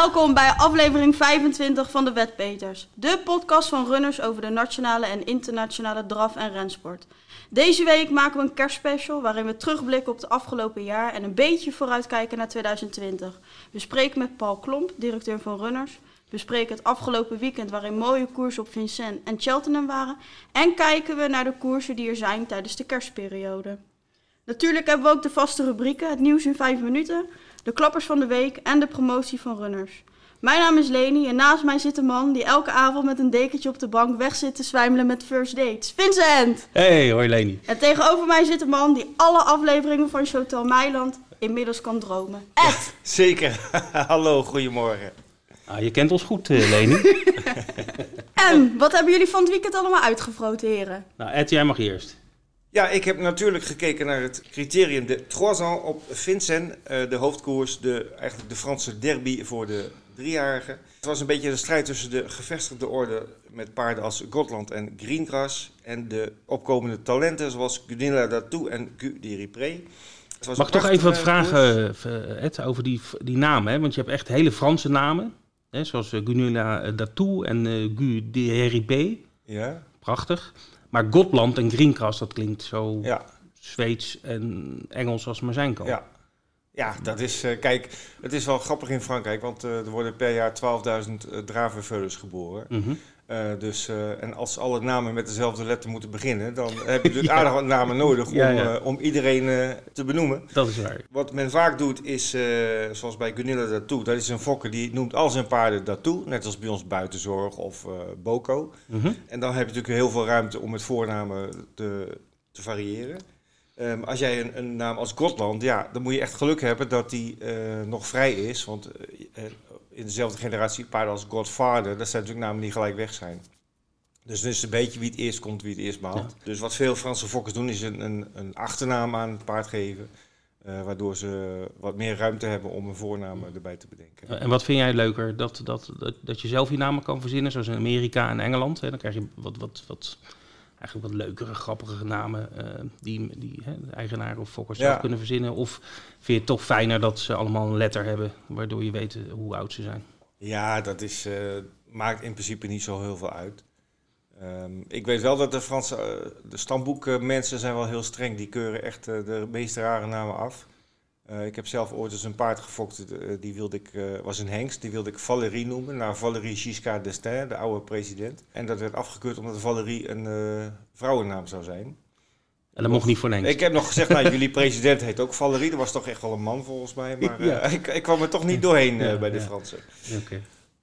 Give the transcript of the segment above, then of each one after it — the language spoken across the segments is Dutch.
Welkom bij aflevering 25 van de Wetpeters. De podcast van runners over de nationale en internationale draf- en rensport. Deze week maken we een kerstspecial waarin we terugblikken op het afgelopen jaar en een beetje vooruitkijken naar 2020. We spreken met Paul Klomp, directeur van Runners. We spreken het afgelopen weekend waarin mooie koersen op Vincennes en Cheltenham waren. En kijken we naar de koersen die er zijn tijdens de kerstperiode. Natuurlijk hebben we ook de vaste rubrieken, het nieuws in 5 minuten, de klappers van de week en de promotie van runners. Mijn naam is Leni en naast mij zit een man die elke avond met een dekentje op de bank weg zit te zwijmelen met first dates. Vincent! Hey, hoi Leni. En tegenover mij zit een man die alle afleveringen van Hotel Meiland inmiddels kan dromen. Ed! Zeker. Hallo, goedemorgen. Ah, je kent ons goed, eh, Leni. En wat hebben jullie van het weekend allemaal uitgevroten, heren? nou, Ed, jij mag eerst. Ja, ik heb natuurlijk gekeken naar het criterium de Trois ans op Vincennes. eh, de hoofdkoers, de, eigenlijk de Franse derby voor de driejarigen. Het was een beetje de strijd tussen de gevestigde orde met paarden als Gotland en Greengrass. En de opkomende talenten zoals Gunilla Datou en Gu de Ripré. Het was Mag ik toch even wat prachtige vragen, eh, Ed, over die, die namen? Hè? Want je hebt echt hele Franse namen. Hè? Zoals Gunilla Datou en eh Gu de Heribé. Ja, Prachtig. Maar Gotland en Greengrass, dat klinkt zo ja. Zweeds en Engels als het maar zijn kan. Ja. Ja, dat is, eh, kijk, het is wel grappig in Frankrijk, want eh, er worden per jaar 12.000 uh, dravenveulens geboren. Mhm. Eh, dus, eh, en als alle namen met dezelfde letter moeten beginnen, dan heb je natuurlijk Ja. aardig wat namen nodig om, Ja, ja. eh, om iedereen te benoemen. Dat is waar. Wat men vaak doet is, zoals bij Gunilla Datou, dat is een fokker die noemt al zijn paarden Datou, net als bij ons Buitenzorg of Boko. Mhm. En dan heb je natuurlijk heel veel ruimte om met voornamen te, te variëren. Ehm, als jij een, een naam als Gotland, ja, dan moet je echt geluk hebben dat die nog vrij is. Want in dezelfde generatie paarden als Godfather, dat zijn natuurlijk namen die gelijk weg zijn. Dus het is een beetje wie het eerst komt, wie het eerst behaalt. Dus wat veel Franse fokkers doen, is een, een, een achternaam aan het paard geven. eh, waardoor ze wat meer ruimte hebben om een voornaam erbij te bedenken. En wat vind jij leuker? Dat, dat, dat, dat je zelf je namen kan verzinnen, zoals in Amerika en Engeland. Hè? Dan krijg je wat, wat, wat, eigenlijk wat leukere, grappige namen eh, die, die hè, de eigenaren of fokkers Ja. zelf kunnen verzinnen. Of vind je het toch fijner dat ze allemaal een letter hebben, waardoor je weet eh, hoe oud ze zijn? Ja, dat is, eh, maakt in principe niet zo heel veel uit. Ehm, ik weet wel dat de Franse eh, de stamboekmensen zijn wel heel streng. Die keuren echt de meest rare namen af. Eh, ik heb zelf ooit eens een paard gefokt, eh, die wilde ik, eh, was een hengst, die wilde ik Valérie noemen, naar Valérie Giscard d'Estaing, de oude president. En dat werd afgekeurd omdat Valérie een eh, vrouwennaam zou zijn. En dat mocht niet voor een hengst. Ik heb nog gezegd, nou, jullie president heet ook Valérie. Dat was toch echt wel een man volgens mij. Maar Ja. ik, ik kwam er toch niet doorheen Ja, bij de ja. Fransen.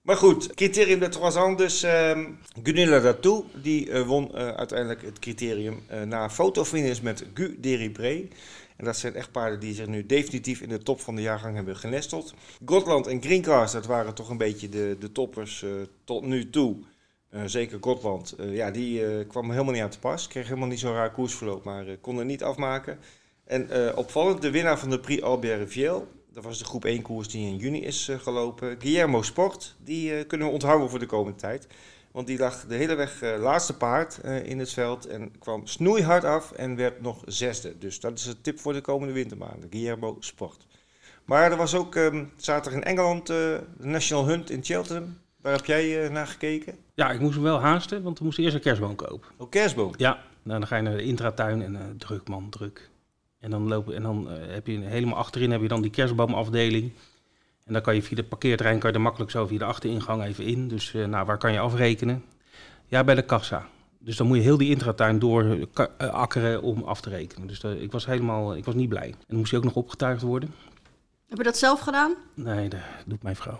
Maar goed, criterium de Trois ans. Dus ehm Gunilla Datou, die won uiteindelijk het criterium na fotofinish met Gu Deribré. En dat zijn echt paarden die zich nu definitief in de top van de jaargang hebben genesteld. Gotland en Greencars, dat waren toch een beetje de, de toppers eh, tot nu toe. Eh, zeker Gotland, eh, ja, die kwam helemaal niet aan te pas. Kreeg helemaal niet zo'n raar koersverloop, maar kon er niet afmaken. En opvallend, de winnaar van de Prix Albert Riviel, dat was de groep 1 koers die in juni is gelopen. Guillermo Sport, die kunnen we onthouden voor de komende tijd. Want die lag de hele weg eh, laatste paard eh, in het veld en kwam snoeihard af en werd nog zesde. Dus dat is een tip voor de komende wintermaanden, Guillermo Sport. Maar er was ook ehm, zaterdag in Engeland eh, de National Hunt in Cheltenham. Daar heb jij naar gekeken. Ja, ik moest hem wel haasten, want we moesten eerst een kerstboom kopen. Oh, kerstboom. Ja, nou, dan ga je naar de intratuin en druk man, druk. En dan, lopen, en dan heb je helemaal achterin heb je dan die kerstboomafdeling. En dan kan je via de parkeerterrein kan je er makkelijk zo via de achteringang even in. Dus eh, nou, waar kan je afrekenen? Ja, bij de kassa. Dus dan moet je heel die intratuin door ka- eh, akkeren om af te rekenen. Dus eh, ik was helemaal, ik was niet blij. En dan moest hij ook nog opgetuigd worden. Heb je dat zelf gedaan? Nee, dat doet mijn vrouw.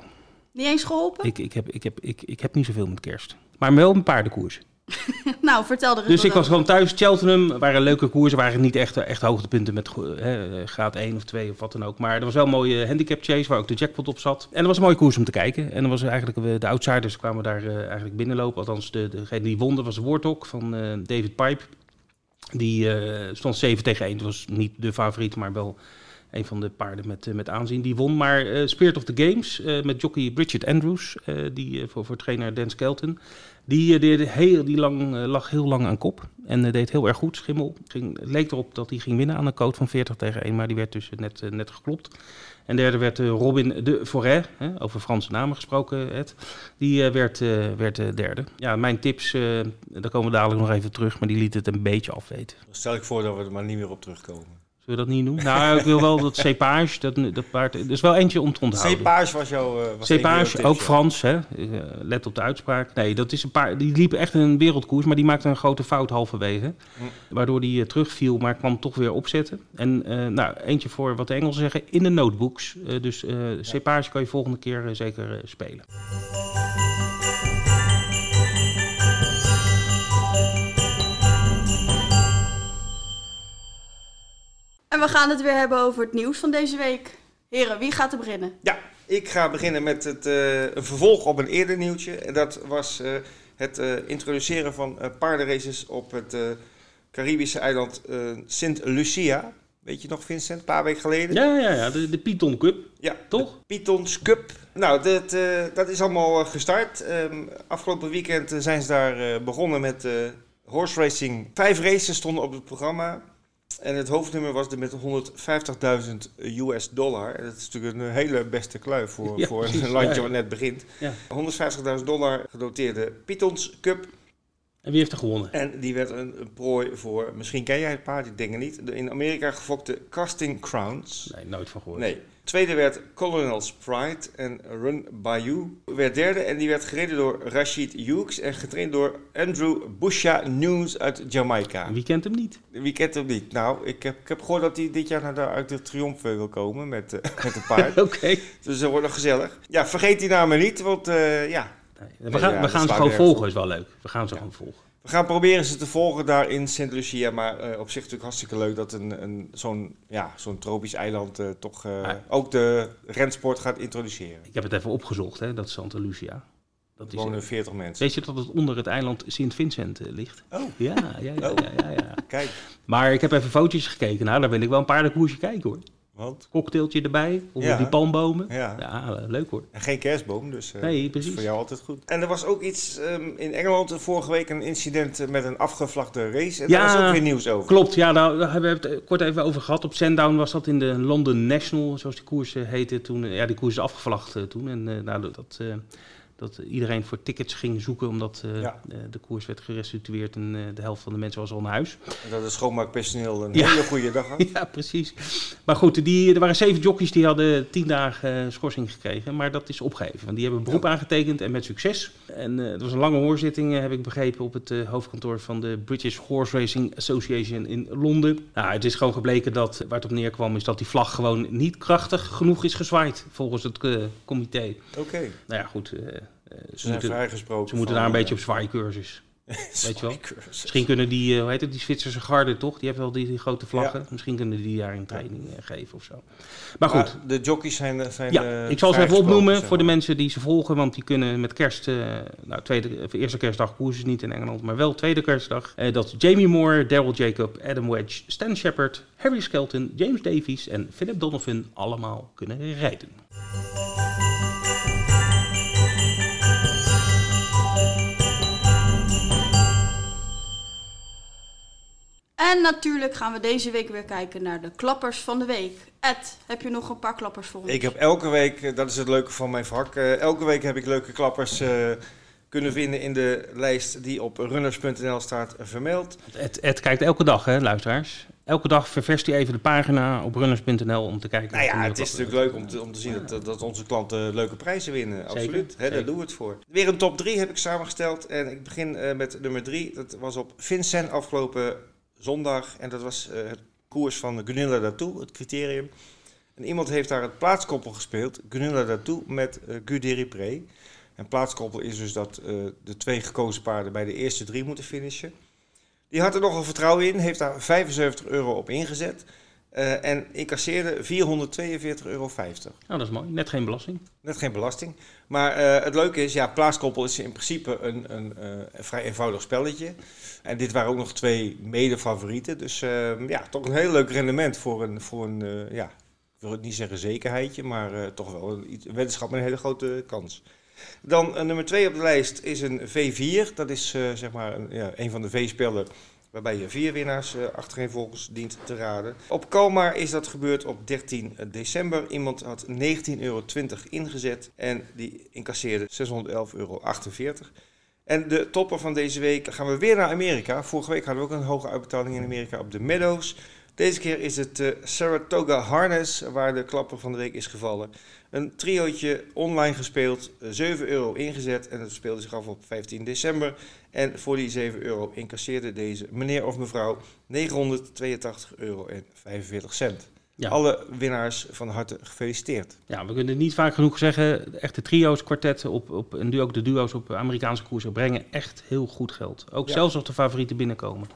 Niet eens geholpen? Ik, ik, heb, ik, heb, ik, ik heb niet zoveel met kerst. Maar wel een paardenkoers. Nou, vertel er eens Dus ik was gewoon thuis. Cheltenham waren leuke koersen. Waren niet echt, echt hoogtepunten met hè, graad 1 of 2 of wat dan ook. Maar er was wel een mooie handicap chase waar ook de jackpot op zat. En er was een mooie koers om te kijken. En dan was eigenlijk eh, de outsiders kwamen daar eh, eigenlijk binnenlopen. Althans, de, degene die won, dat was de Warthog van eh, David Pipe. Die eh, stond 7 tegen 1. Dat was niet de favoriet, maar wel Een van de paarden met, eh, met aanzien die won. Maar eh, Spirit of the Games eh, met jockey Bridget Andrews, eh, die, eh, voor, voor trainer Dan Skelton. Die, eh, deed heel, die lang, eh, lag heel lang aan kop en eh, deed heel erg goed. Schimmel ging, het leek erop dat hij ging winnen aan een coat van 40 tegen 1, maar die werd dus net, net geklopt. En derde werd Robin de Forêt, over Franse namen gesproken. Die werd, werd derde. Ja, mijn tips, daar komen we dadelijk nog even terug, maar die liet het een beetje afweten. Stel ik voor dat we er maar niet meer op terugkomen. Zullen we dat niet doen? Nou, ik wil wel dat cepage, dat, dat paard, er is wel eentje om te onthouden. Cepage was jouw... eh, was Cepage, ook. Frans, hè? Eh, let op de uitspraak. Nee, dat is een paar, die liep echt een wereldkoers, maar die maakte een grote fout halverwege. Hm. Waardoor die eh, terugviel, maar kwam toch weer opzetten. En nou, eentje voor wat de Engelsen zeggen, in de notebooks. Dus eh Cepage kan je volgende keer zeker spelen. En we gaan het weer hebben over het nieuws van deze week. Heren, wie gaat er beginnen? Ja, ik ga beginnen met het, eh, een vervolg op een eerder nieuwtje. En dat was eh, het eh, introduceren van eh, paardenraces op het eh, Caribische eiland eh Sint Lucia. Weet je nog, Vincent? Een paar weken geleden. Ja, ja, ja, de, de Python Cup, Ja, toch? Pythons Cup. Nou, dat, eh, dat is allemaal gestart. Ehm, afgelopen weekend zijn ze daar eh, begonnen met eh, horse racing. Vijf races stonden op het programma. En het hoofdnummer was er met 150.000 US dollar. En dat is natuurlijk een hele beste kluif voor, Ja, voor precies, een landje ja, wat net begint. Ja. 150.000 dollar gedoteerde Pythons Cup. En wie heeft er gewonnen? En die werd een, een prooi voor, misschien ken jij het paard, ik denk het niet. De in Amerika gefokte Casting Crowns. Nee, nooit van gehoord. Nee. Tweede werd Colonel's Pride en Run Bayou werd derde en die werd gereden door Rashid Hughes en getraind door Andrew Busha News uit Jamaica. Wie kent hem niet? Wie kent hem niet? Nou, ik heb, ik heb gehoord dat hij dit jaar naar de, uit de Triomf wil komen met, eh, met een paard. Oké. dus dat wordt nog gezellig. Ja, vergeet die namen niet, want eh, ja, Nee, We Nee, gaan, ja, we gaan ze gewoon volgen, is wel leuk. We gaan ze Ja. gewoon volgen. We gaan proberen ze te volgen daar in Sint Lucia. Maar eh, op zich natuurlijk hartstikke leuk dat een, een, zo'n ja, zo'n tropisch eiland eh, toch eh, ook de rensport gaat introduceren. Ik heb het even opgezocht, hè, dat Santa Lucia. Dat Er is, wonen 40 mensen. weet je dat het onder het eiland Sint-Vincent ligt? Oh. Ja, ja, ja, ja, ja, ja. Kijk, Maar ik heb even fotootjes gekeken. Nou, daar wil ik wel een paardenkoersje kijken hoor. Want Cocktailtje erbij, onder Ja. die palmbomen. ja. Ja, leuk hoor. En geen kerstboom, dus eh, Nee, is precies. voor jou altijd goed. En er was ook iets ehm, in Engeland eh, vorige week een incident eh, met een afgevlakte race. En Ja, daar is ook weer nieuws over. Klopt, ja, nou, daar hebben we het kort even over gehad. Op Sandown was dat in de London National, zoals die koers heette. Toen, ja, die koers is afgevlacht toen. En eh, nou, dat, dat iedereen voor tickets ging zoeken, omdat eh, Ja. eh, de koers werd gerestitueerd en eh, de helft van de mensen was al naar huis. En dat het schoonmaakpersoneel een Ja. hele goede dag had. Ja, precies. Maar goed, die, er waren zeven jockeys die hadden tien dagen eh, schorsing gekregen. Maar dat is opgegeven. Want die hebben beroep aangetekend en met succes. En het was een lange hoorzitting, heb ik begrepen, op het hoofdkantoor van de British Horse Racing Association in Londen. Nou, het is gewoon gebleken dat, waar het op neerkwam, is dat die vlag gewoon niet krachtig genoeg is gezwaaid. Volgens het comité. Oké, Nou ja, goed. Eh, eh, ze zijn moeten, vrijgesproken. ze moeten daar een eh, beetje op zwaaicursus. weet je wel. cursus. Misschien kunnen die, eh, hoe heet het, die Zwitserse garde toch? Die hebben wel die, die grote vlaggen. Misschien kunnen die daar een training eh, geven of zo. Maar goed, Maar de jockeys zijn, eh, zijn ja, eh, ik zal ze even opnoemen zeg voor de mensen die ze volgen. Want die kunnen met kerst, eh, nou, tweede, of eerste kerstdag koersen niet in Engeland, maar wel tweede kerstdag. Eh, dat Jamie Moore, Daryl Jacob, Adam Wedge, Stan Shepard, Harry Skelton, James Davies en Philip Donovan allemaal kunnen rijden. En natuurlijk gaan we deze week weer kijken naar de klappers van de week. Ed, heb je nog een paar klappers voor ons? Ik heb elke week, eh, dat is het leuke van mijn vak, eh, elke week heb ik leuke klappers eh, kunnen vinden in de lijst die op runners.nl staat vermeld. Ed, Ed kijkt elke dag, hè, luisteraars. Elke dag ververst hij even de pagina op runners.nl om te kijken. Nou ja, het is natuurlijk leuk om te, om te zien dat, dat onze klanten leuke prijzen winnen. Absoluut, hè, daar doen we het voor. Weer een top 3 heb ik samengesteld en ik begin eh, met nummer 3. Dat was op Vincent afgelopen zondag en dat was eh, het koers van Gunilla Daartoe, het criterium. En iemand heeft daar het plaatskoppel gespeeld, Gunilla Daartoe, met uh, Guderi Pre. En plaatskoppel is dus dat eh, de twee gekozen paarden bij de eerste drie moeten finishen. Die had er nogal vertrouwen in, heeft daar 75 euro op ingezet. Eh, en incasseerde 442,50 euro. Nou, dat is mooi. Net geen belasting. Net geen belasting. Maar eh, het leuke is, ja, plaatskoppel is in principe een, een, eh, een vrij eenvoudig spelletje. En dit waren ook nog twee mede-favorieten. Dus eh, ja, toch een heel leuk rendement voor een, voor een, ja, wil het niet zeggen zekerheidje, maar toch wel een, weddenschap met een hele grote kans. Dan nummer 2 op de lijst is een V4. Dat is zeg maar een, ja, een van de V-spellen waarbij je vier winnaars eh achtereenvolgens dient te raden. Op Kalmar is dat gebeurd op 13 december. Iemand had 19,20 euro ingezet en die incasseerde 611,48 euro. En de topper van deze week gaan we weer naar Amerika. Vorige week hadden we ook een hoge uitbetaling in Amerika op de Meadows. Deze keer is het eh, Saratoga Harness waar de klapper van de week is gevallen. Een triootje online gespeeld, eh, 7 euro ingezet en het speelde zich af op 15 december. En voor die 7 euro incasseerde deze meneer of mevrouw 982 euro en 45 cent. Ja. Alle winnaars van harte gefeliciteerd. Ja, we kunnen niet vaak genoeg zeggen. de Echte trio's, kwartetten op, op, en nu ook de duo's op Amerikaanse koersen brengen echt heel goed geld. Ook Ja. zelfs als de favorieten binnenkomen.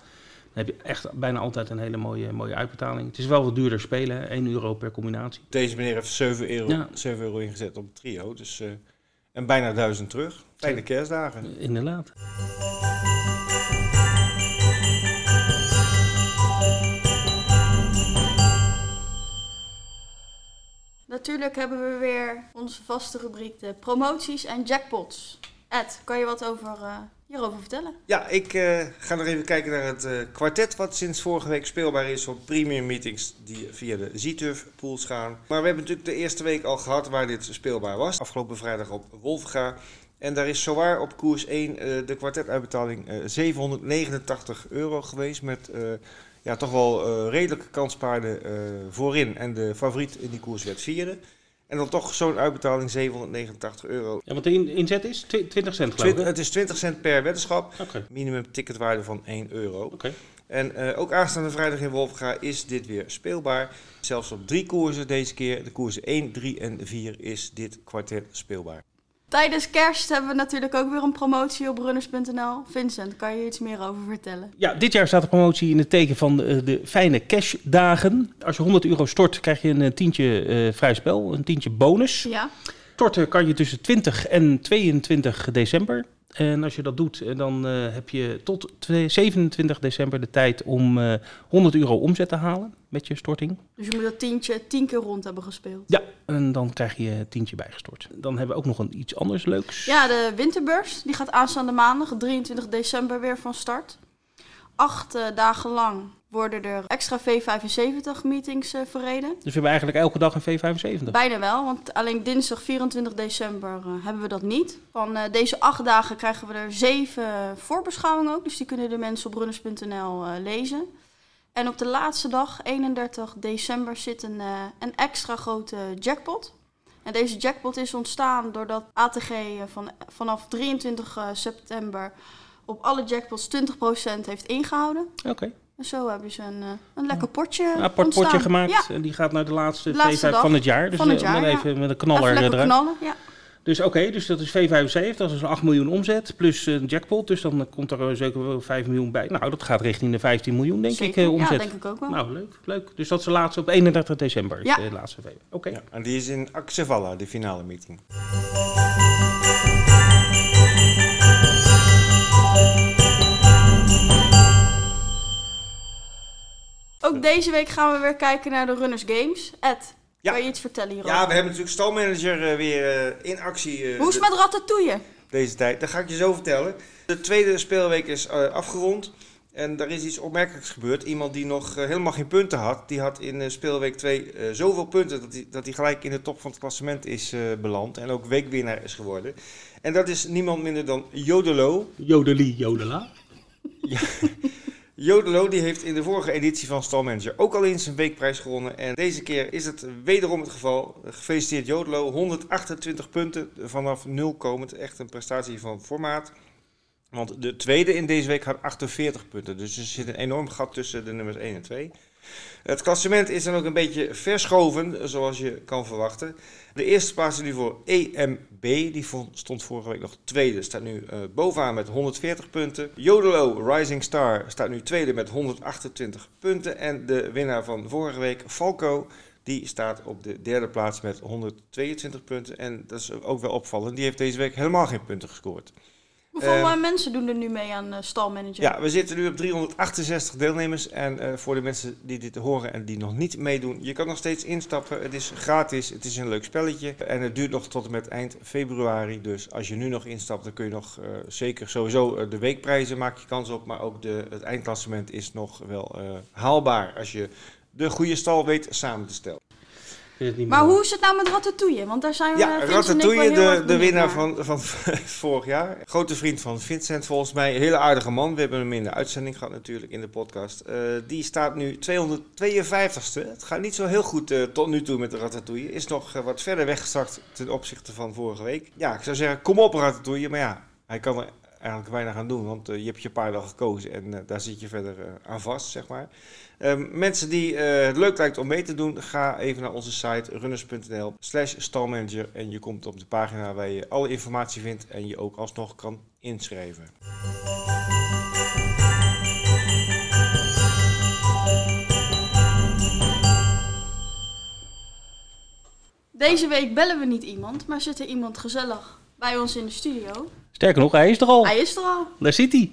Dan heb je echt bijna altijd een hele mooie, mooie uitbetaling. Het is wel wat duurder spelen, hè, 1 euro per combinatie. Deze meneer heeft 7 euro, Ja. 7 euro ingezet op het trio. Dus, eh, en bijna 1000 terug. Fijne kerstdagen. Inderdaad. Natuurlijk hebben we weer onze vaste rubriek de promoties en jackpots. Ed, kan je wat over, eh, hierover vertellen? Ja, ik eh, ga nog even kijken naar het eh, kwartet wat sinds vorige week speelbaar is op premium meetings die via de Z-Turf pools gaan. Maar we hebben natuurlijk de eerste week al gehad waar dit speelbaar was. Afgelopen vrijdag op Wolfga. En daar is zowaar op koers 1 eh, de kwartetuitbetaling eh 789 euro geweest met ja, toch wel redelijke kanspaarden voorin. En de favoriet in die koers werd vierde. En dan toch zo'n uitbetaling 789 euro. Ja, want de in- inzet is twi- 20 cent geloof ik. Het is 20 cent per weddenschap. Oké, Minimum ticketwaarde van 1 euro. oké. En eh, ook aanstaande vrijdag in Wolfga is dit weer speelbaar. Zelfs op drie koersen deze keer. De koersen 1, 3 en 4 is dit kwartet speelbaar. Tijdens kerst hebben we natuurlijk ook weer een promotie op runners.nl. Vincent, kan je iets meer over vertellen? Ja, dit jaar staat de promotie in het teken van de, de fijne cashdagen. Als je 100 euro stort, krijg je een eh, tientje eh, vrij spel, een tientje bonus. Ja, Storten kan je tussen 20 en 22 december. En als je dat doet, eh, dan eh, heb je tot twee- 27 december de tijd om eh 100 euro omzet te halen met je storting. dus je moet dat tientje tien keer rond hebben gespeeld. Ja, en dan krijg je tientje bijgestort. Dan hebben we ook nog een, iets anders leuks. Ja, de winterbeurs die gaat aanstaande maandag, 23 december, weer van start. Acht eh, dagen lang worden er extra V75 meetings eh, verreden. Dus we hebben eigenlijk elke dag een V75. Bijna wel, want alleen dinsdag 24 december eh, hebben we dat niet. Van deze acht dagen krijgen we er zeven voorbeschouwingen ook. Dus die kunnen de mensen op runners.nl lezen. En op de laatste dag, 31 december, zit een, een extra grote jackpot. En deze jackpot is ontstaan doordat ATG van, vanaf 23 eh, september op alle jackpots 20% heeft ingehouden. Oké, En zo hebben ze een, eh, een lekker potje een apart ontstaan. potje gemaakt. Ja, En die gaat naar de laatste, Laatste V5 dag van het jaar. Dus van het eh, jaar, even met een even knaller lekker eruit. knallen. Ja. Dus oké, dus dat is V75, dat is een 8 miljoen omzet, plus een jackpot. Dus dan komt er eh, zeker wel 5 miljoen bij. Nou, dat gaat richting de 15 miljoen, denk Zeker. ik, eh, omzet. Ja, denk ik ook wel. Nou, leuk, leuk. Dus dat is de laatste op 31 december, is Ja. de laatste V. Oké. Ja, en die is in Axevalla, de finale meeting. Ook deze week gaan we weer kijken naar de Runners Games. Ed, Ja. kan je iets vertellen hierover? Ja, we hebben natuurlijk stalmanager eh, weer eh, in actie eh, Hoe is het met Ratatouille? deze tijd. Dat ga ik je zo vertellen. De tweede speelweek is afgerond. En daar is iets opmerkelijks gebeurd. Iemand die nog helemaal geen punten had, die had in speelweek 2 eh, zoveel punten dat hij, dat hij gelijk in de top van het klassement is beland. En ook weekwinnaar is geworden. En dat is niemand minder dan Jodelo. Jodelie, jodela. Jodelo die heeft in de vorige editie van Stalmanager ook al eens een weekprijs gewonnen. En deze keer is het wederom het geval. Gefeliciteerd Jodelo, 128 punten vanaf 0 komend. Echt een prestatie van formaat. Want de tweede in deze week had 48 punten. Dus er zit een enorm gat tussen de nummers 1 en 2. Het klassement is dan ook een beetje verschoven, zoals je kan verwachten. De eerste plaats is nu voor EMB. Die stond vorige week nog tweede. Staat nu eh, bovenaan met 140 punten. Jodelo Rising Star staat nu tweede met 128 punten. En de winnaar van vorige week, Falco, die staat op de derde plaats met 122 punten. En dat is ook wel opvallend. Die heeft deze week helemaal geen punten gescoord. Hoeveel Eh, eh, mensen doen er nu mee aan eh, stalmanager? Ja, we zitten nu op 368 deelnemers. En eh, voor de mensen die dit horen en die nog niet meedoen, je kan nog steeds instappen. Het is gratis, het is een leuk spelletje. En het duurt nog tot en met eind februari. Dus als je nu nog instapt, dan kun je nog eh, zeker sowieso de weekprijzen maak je kans op. Maar ook de, het eindklassement is nog wel haalbaar als je de goede stal weet samen te stellen. Ik vind het niet Maar meer- hoe is het nou met Ratatouille? Want daar zijn we Ja, eh, Ratatouille, de, de winnaar naar. van, van vorig jaar. Grote vriend van Vincent volgens mij. Hele aardige man. We hebben hem in de uitzending gehad natuurlijk in de podcast. Eh, die staat nu 252ste. Het gaat niet zo heel goed eh, tot nu toe met de Ratatouille. Is nog eh, wat verder weggestart ten opzichte van vorige week. Ja, ik zou zeggen, kom op Ratatouille. Maar ja, hij kan er eigenlijk weinig aan doen. Want eh, je hebt je paard al gekozen en eh, daar zit je verder eh, aan vast, zeg maar. Ehm, mensen die het leuk lijkt om mee te doen, ga even naar onze site runners.nl slash stalmanager en je komt op de pagina waar je alle informatie vindt en je ook alsnog kan inschrijven. Deze week bellen we niet iemand, maar zit er iemand gezellig bij ons in de studio. Sterker nog, hij is er al. Hij is er al. Daar zit hij.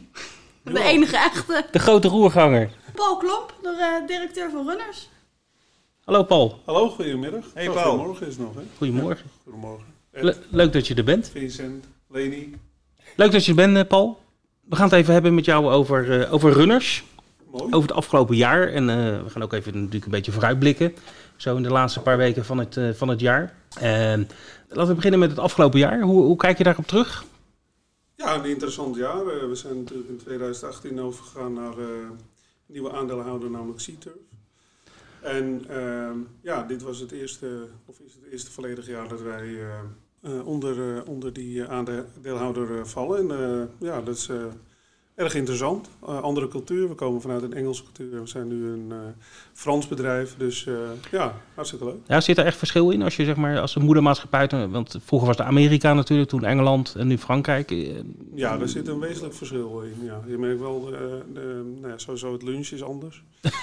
De enige echte. De grote roerganger. Paul Klomp, de eh, directeur van Runners. Hallo Paul. Hallo, goedemiddag. Hey, Oh, Paul. Goedemorgen is het nog, hè? Goedemorgen. Goedemorgen. Ed, Le- leuk dat je er bent. Vincent, Leni. Leuk dat je er bent, eh, Paul. We gaan het even hebben met jou over, eh, over runners. Mooi. Over het afgelopen jaar. En eh, we gaan ook even natuurlijk een beetje vooruitblikken. Zo in de laatste paar weken van het, eh, van het jaar. En laten we beginnen met het afgelopen jaar. Hoe, hoe kijk je daarop terug? Ja, een interessant jaar. Eh, we zijn natuurlijk in 2018 overgegaan naar eh, nieuwe aandeelhouder, namelijk Seaturf. En ehm, ja, dit was het eerste, of is het eerste volledige jaar dat wij eh, onder, onder die aandeelhouder vallen. En ja, dat is erg interessant. Andere cultuur. We komen vanuit een Engelse cultuur. We zijn nu een Frans bedrijf. Dus eh, ja, hartstikke leuk. Ja, zit er echt verschil in als je zeg maar als een moedermaatschappij, want vroeger was het Amerika natuurlijk, toen Engeland en nu Frankrijk. Eh, Ja, daar zit een wezenlijk verschil in. Ja. Je merkt wel, de, de, nou ja, sowieso het lunch is anders.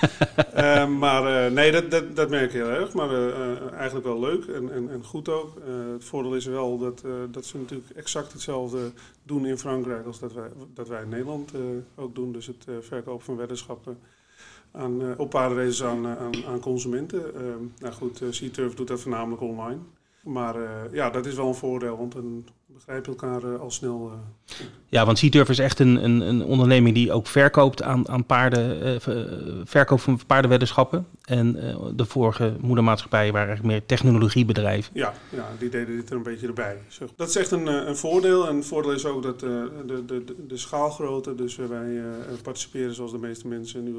Eh, maar eh, nee, dat, dat, dat merk je heel erg. Maar eh, eh, eigenlijk wel leuk en, en, en goed ook. Eh, het voordeel is wel dat, eh, dat ze natuurlijk exact hetzelfde doen in Frankrijk als dat wij, dat wij in Nederland eh, ook doen. Dus het eh, verkopen van weddenschappen aan, eh, op eh, aan, aan consumenten. Eh, nou goed, uh, Seaturf doet dat voornamelijk online. Maar eh, ja, dat is wel een voordeel, want dan begrijp je elkaar eh, al snel. Ja, want Seaturf is echt een, een, een onderneming die ook verkoopt aan, aan paarden, eh, verkoop van paardenweddenschappen. En eh, de vorige moedermaatschappijen waren eigenlijk meer technologiebedrijven. Ja, ja, die deden dit er een beetje erbij. Dat is echt een, een voordeel. En het voordeel is ook dat de, de, de, de schaalgrootte, dus wij participeren zoals de meeste mensen nu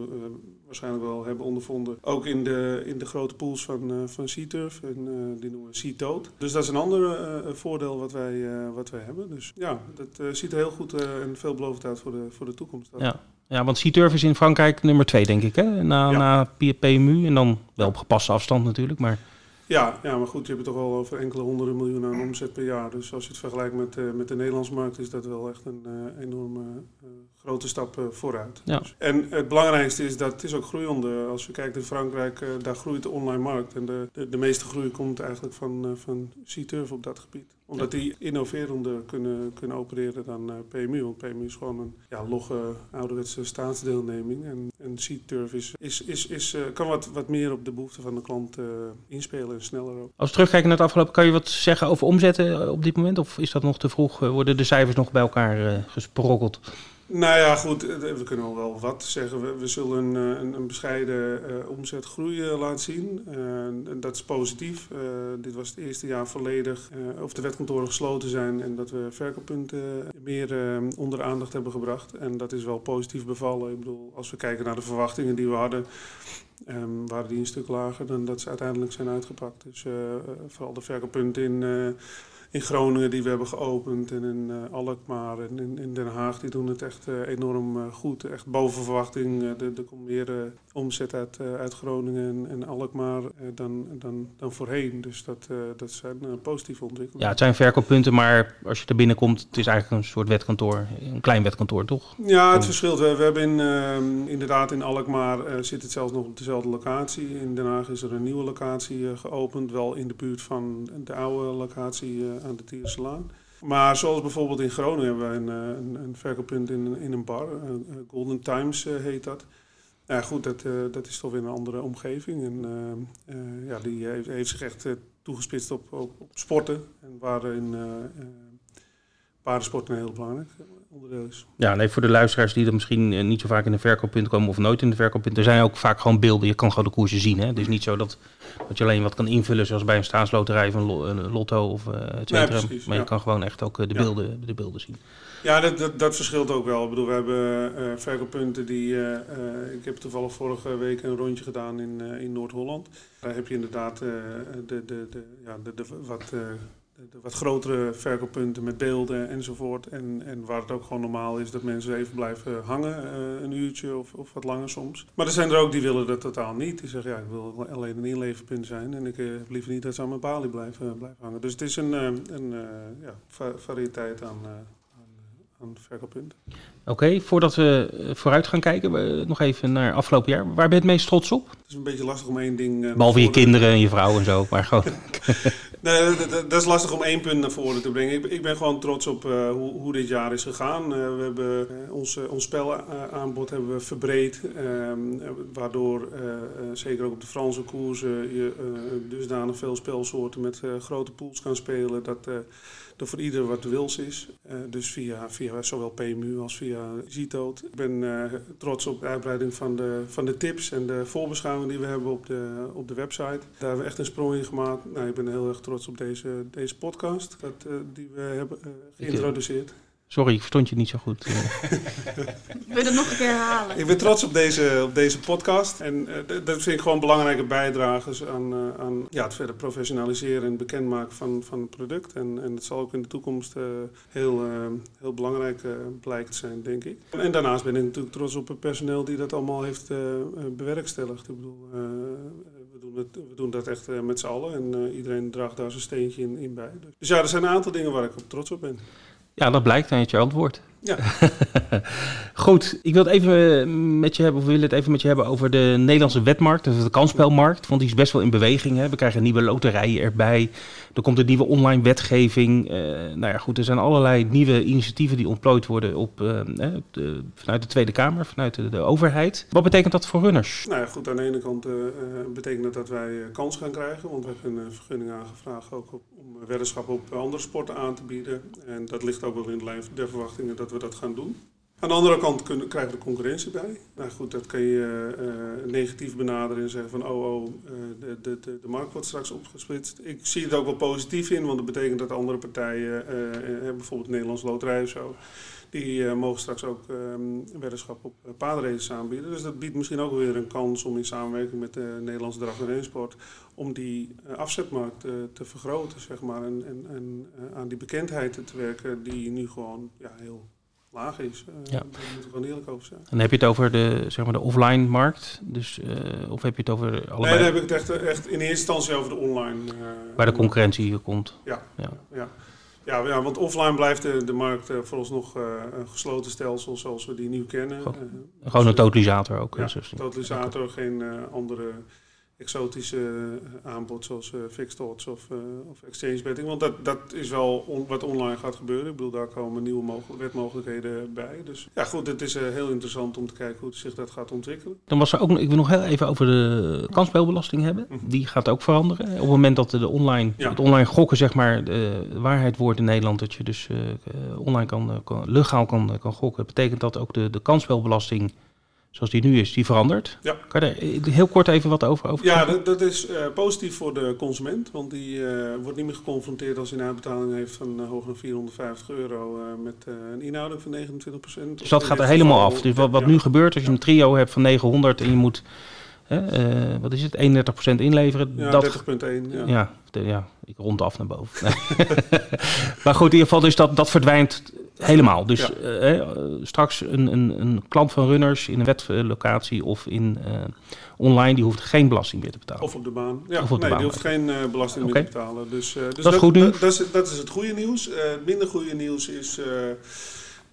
waarschijnlijk wel hebben ondervonden, ook in de, in de grote pools van, van Seaturf. En die noemen we Seatoad. Dus dat is een ander voordeel wat wij, wat wij hebben. Dus ja, dat ziet er heel goed eh, en veelbelovend uit voor de, voor de toekomst. Ja. Ja, want Seaturf is in Frankrijk nummer twee, denk ik, hè? Na, Ja. na PMU en dan wel op gepaste afstand natuurlijk, maar... Ja, ja, maar goed, je hebt het toch wel over enkele honderden miljoenen aan omzet per jaar. Dus als je het vergelijkt met, eh, met de Nederlandse markt, is dat wel echt een eh, enorme grote stap eh, vooruit. Ja. En het belangrijkste is dat het is ook groeiende. Als je kijkt in Frankrijk, eh, daar groeit de online markt. En de, de, de meeste groei komt eigenlijk van, eh van C-Turf op dat gebied. Omdat die innoverender kunnen, kunnen opereren dan eh, PMU. Want PMU is gewoon een ja, logge ouderwetse staatsdeelneming. En, en C-Turf is, is, is, is, kan wat, wat meer op de behoeften van de klant inspelen en sneller ook. Als we terugkijken naar het afgelopen, kan je wat zeggen over omzetten op dit moment? Of is dat nog te vroeg? Worden de cijfers nog bij elkaar gesprokkeld? Nou ja, goed, eh, we kunnen al wel wat zeggen. We, we zullen eh, een, een bescheiden eh, omzetgroei laten zien. En dat is positief. Dit was het eerste jaar volledig of de wetkantoren gesloten zijn en dat we verkooppunten meer onder de aandacht hebben gebracht. En dat is wel positief bevallen. Ik bedoel, als we kijken naar de verwachtingen die we hadden, ehm, waren die een stuk lager dan dat ze uiteindelijk zijn uitgepakt. Dus vooral de verkooppunten in... in Groningen die we hebben geopend en in eh, Alkmaar en in, Den Haag, die doen het echt eh, enorm eh, goed. Echt boven verwachting. Er, komt meer omzet uit, eh, uit Groningen en, Alkmaar eh, dan, dan, dan voorheen. Dus dat, eh, dat zijn positieve Ja, ontwikkelingen. het zijn verkooppunten, maar als je er binnenkomt, het is eigenlijk een soort wetkantoor. Een klein wetkantoor, toch? Ja, het verschilt. We, we hebben in, ehm, inderdaad in Alkmaar eh, zit het zelfs nog op dezelfde locatie. In Den Haag is er een nieuwe locatie geopend, wel in de buurt van de oude locatie aan de Tierselaan. Maar zoals bijvoorbeeld in Groningen hebben wij een, een, een verkooppunt in, in een bar. Golden Times heet dat. Ja, goed, dat, eh, dat is toch weer een andere omgeving. En eh, eh, ja, die heeft, zich echt toegespitst op, op, sporten. En waarin paardensport een heel belangrijk Ja, nee, voor de luisteraars die er misschien eh, niet zo vaak in de verkooppunt komen of nooit in de verkooppunt. Er zijn ook vaak gewoon beelden. Je kan gewoon de koersen zien. Hè? Het is niet zo dat, dat je alleen wat kan invullen zoals bij een staatsloterij of een, lo- een lotto of et cetera. precies, maar je ja. kan gewoon echt ook eh, de, Ja. beelden, de beelden zien. Ja, dat, dat, dat verschilt ook wel. Ik bedoel, we hebben eh, verkooppunten die... ik heb toevallig vorige week een rondje gedaan in, in Noord-Holland. Daar heb je inderdaad de, de, de, ja, de, de wat, de, wat grotere verkooppunten met beelden enzovoort. En, en waar het ook gewoon normaal is dat mensen even blijven hangen, eh, een uurtje of, of wat langer soms. Maar er zijn er ook die willen dat totaal niet. Die zeggen, ja, ik wil alleen een inleverpunt zijn en ik eh, heb liever niet dat ze aan mijn balie blijven, blijven hangen. Dus het is een, eh, een eh, ja, va- variëteit aan... eh, aan, eh, aan verkooppunten. Oké, voordat we eh, vooruit gaan kijken, we, nog even naar afgelopen jaar. Waar ben je het meest trots op? Het is een beetje lastig om één ding... eh, naar Behalve je kinderen en je vrouw en zo. Maar gewoon, Dat, is lastig om één punt naar voren te brengen. Ik, ik ben gewoon trots op eh, hoe, hoe dit jaar is gegaan. Eh, we hebben eh, ons, ons spelaanbod hebben we verbreed. ehm, eh, waardoor zeker ook op de Franse koersen je dusdanig veel spelsoorten met grote pools kan spelen. Dat er voor ieder wat wils is. Eh, dus via, via zowel PMU als via Zitoot. Ik ben eh, trots op de uitbreiding van de, van de tips en de voorbeschouwing die we hebben op de, op de website. Daar hebben we echt een sprong in gemaakt. Nou, ik ben heel erg trots op deze, deze podcast dat, eh, die we hebben geïntroduceerd. Sorry, ik verstond je niet zo goed. Wil je dat nog een keer herhalen? Ik ben trots op deze, op deze podcast. En eh, dat vind ik gewoon belangrijke bijdragers aan, eh, aan ja, het verder professionaliseren en bekendmaken van, van het product. En, en het zal ook in de toekomst eh, heel, eh, heel belangrijk blijkt te zijn, denk ik. En daarnaast ben ik natuurlijk trots op het personeel die dat allemaal heeft bewerkstelligd. Ik bedoel, eh, we, doen het, we doen dat echt met z'n allen en eh, iedereen draagt daar zijn steentje in, in bij. Dus ja, er zijn een aantal dingen waar ik op trots op ben. Ja, dat blijkt uit je antwoord. Ja. Goed, ik wil het even met je hebben, of we willen het even met je hebben over de Nederlandse wetmarkt, dus de kansspelmarkt. Want die is best wel in beweging. Hè. We krijgen nieuwe loterijen erbij. Er komt een nieuwe online wetgeving. Eh, nou ja, goed, er zijn allerlei nieuwe initiatieven die ontplooid worden op, eh, de, vanuit de Tweede Kamer, vanuit de, de overheid. Wat betekent dat voor runners? Nou ja, goed, aan de ene kant eh, betekent dat dat wij kans gaan krijgen. Want we hebben een vergunning aangevraagd ook op, om eh, weddenschap op andere sporten aan te bieden. En dat ligt ook wel in de lijn der verwachtingen dat we dat gaan doen. Aan de andere kant kunnen, krijgen we er concurrentie bij. Nou goed, dat kan je eh, negatief benaderen en zeggen van oh, oh eh, de, de, de, de markt wordt straks opgesplitst. Ik zie het ook wel positief in, want dat betekent dat andere partijen, eh, bijvoorbeeld Nederlands Loterij of zo, die mogen straks ook ehm weddenschap op uh, paardenraces aanbieden. Dus dat biedt misschien ook weer een kans om in samenwerking met de Nederlandse draf- en rensport om die afzetmarkt te vergroten, zeg maar. En, en, en aan die bekendheid te werken die nu gewoon ja, heel laag is. Eh, Ja. Daar moeten we gewoon eerlijk over zijn. En heb je het over de, zeg maar de offline markt. Dus, eh, of heb je het over allebei? Nee, dan heb ik het echt, echt in eerste instantie over de online. eh, waar de concurrentie hier komt. Ja, Ja. ja. Ja, ja, want offline blijft de, de markt eh, vooralsnog eh, een gesloten stelsel zoals we die nu kennen. Gewoon- Gewoon een totalisator ook. Ja, totalisator, geen andere exotische eh, aanbod zoals eh fixed odds of, eh, of exchange betting. Want dat, dat is wel on- wat online gaat gebeuren. Ik bedoel, daar komen nieuwe mogel- wetmogelijkheden bij. Dus ja, goed, het is heel interessant om te kijken hoe zich dat gaat ontwikkelen. Dan was er ook, nog- ik wil nog heel even over de kansspelbelasting hebben. Mhm. Die gaat ook veranderen. Op het moment dat de online, Ja. het online gokken zeg maar de waarheid wordt in Nederland, dat je dus online kan, kan legaal kan, kan gokken, betekent dat ook de, de kansspelbelasting zoals die nu is, die verandert. Ja. Kan je daar heel kort even wat over, over Ja, dat, dat is eh, positief voor de consument, want die eh, wordt niet meer geconfronteerd als hij een uitbetaling heeft van uh, hoger dan 450 euro met een inhouding van 29% Dus dat gaat er helemaal af. Dus wat, wat nu gebeurt als je een trio hebt van 900 en je moet, wat is het, 31% inleveren. Ja, dat, 30.1. Ja. Ja, de- ja, ik rond af naar boven. Maar goed, in ieder geval, dus dat, dat verdwijnt helemaal. Dus Ja. eh, straks een, een, een klant van runners in een wetlocatie of in eh, online, die hoeft geen belasting meer te betalen. Of op de baan. Ja, Of op de nee, baan. die hoeft geen eh, belasting meer te betalen. Dus, dus Dat is goed nieuws. Dat, dat is, dat is het goede nieuws. Het minder goede nieuws is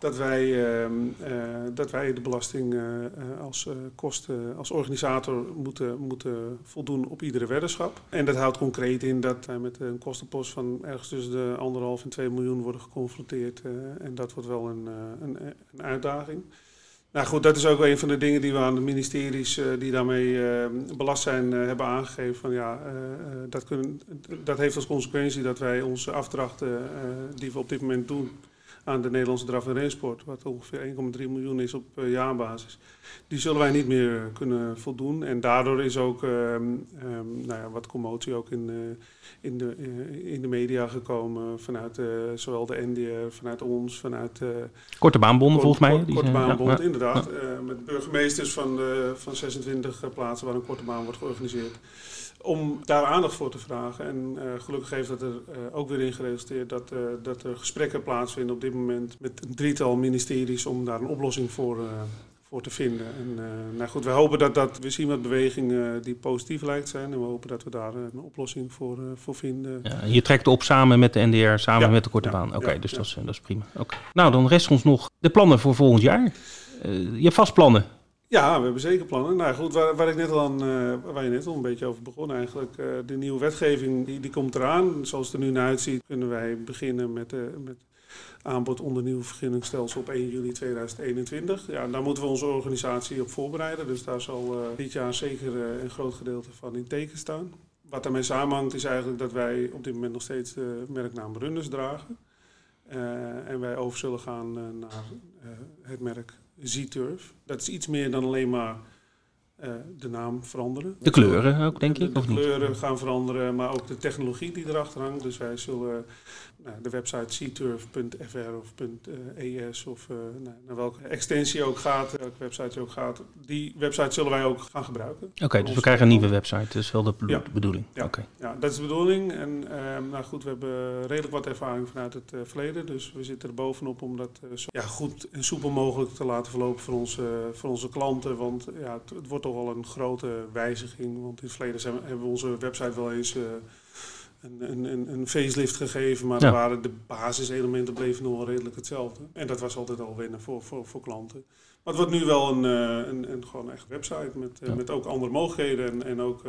dat wij, ehm, eh, dat wij de belasting eh, eh, als, kosten, als organisator moeten, moeten voldoen op iedere weddenschap. En dat houdt concreet in dat wij met een kostenpost van ergens tussen de anderhalf en 2 miljoen worden geconfronteerd. en dat wordt wel een, een, een uitdaging. Nou goed, dat is ook een van de dingen die we aan de ministeries die daarmee belast zijn hebben aangegeven. Van, ja, dat, kunnen, dat heeft als consequentie dat wij onze afdrachten die we op dit moment doen aan de Nederlandse draf- en rensport, wat ongeveer 1,3 miljoen is op eh, jaarbasis, die zullen wij niet meer kunnen voldoen. En daardoor is ook ehm, ehm, nou ja, wat commotie ook in, eh, in, de, eh, in de media gekomen vanuit zowel de NDR, vanuit ons, vanuit... Korte baanbonden volgens mij. Kort, korte zijn- ja, baanbond, ja. inderdaad. Met burgemeesters van, de, van 26 plaatsen waar een korte baan wordt georganiseerd. Om daar aandacht voor te vragen. En eh, gelukkig heeft dat er eh, ook weer in geresulteerd dat, eh, dat er gesprekken plaatsvinden op dit moment met een drietal ministeries om daar een oplossing voor, voor te vinden. En nou goed, we hopen dat dat, we zien wat bewegingen die positief lijkt zijn. En we hopen dat we daar een oplossing voor, voor vinden. Ja, je trekt op samen met de NDR, samen Ja, met de korte ja, baan. Oké, dus. Dat, is, dat is prima. Oké. Nou, dan rest ons nog de plannen voor volgend jaar. Je hebt vast plannen. Ja, we hebben zeker plannen. Nou goed, waar, waar, ik net al eh, waar je net al een beetje over begon eigenlijk. eh, de nieuwe wetgeving die, die komt eraan. Zoals het er nu naar uitziet kunnen wij beginnen met, eh, met aanbod onder nieuw vergunningstelsel op 1 juli 2021. Ja, daar moeten we onze organisatie op voorbereiden. Dus daar zal dit jaar zeker een groot gedeelte van in teken staan. Wat daarmee samenhangt is eigenlijk dat wij op dit moment nog steeds de merknaam Runners dragen. En wij over zullen gaan naar het merk Z-Turf. Dat is iets meer dan alleen maar de naam veranderen. De kleuren ook, denk De- ik, De, of niet? kleuren gaan veranderen, maar ook de technologie die erachter hangt. Dus wij zullen nou, de website cturf.fr of .es of eh, nou, naar welke extensie ook gaat, welke website je ook gaat, die website zullen wij ook gaan gebruiken. Oké, dus we krijgen een nieuwe website. Dat is wel de Ja. bedoeling. Ja. Ja, dat is de bedoeling. En ehm, nou goed, we hebben redelijk wat ervaring vanuit het eh, verleden. Dus we zitten er bovenop om dat eh, zo ja, goed en soepel mogelijk te laten verlopen voor onze, voor onze klanten. Want ja, het, het wordt toch wel een grote wijziging. Want in het verleden zijn, hebben we onze website wel eens eh, een, een, een, facelift gegeven. Maar Ja. waren de basiselementen bleven nog wel redelijk hetzelfde. En dat was altijd al wennen voor, voor, voor klanten. Maar het wordt nu wel een, eh, een, een gewoon echt website met, eh, Ja. met ook andere mogelijkheden en, en ook...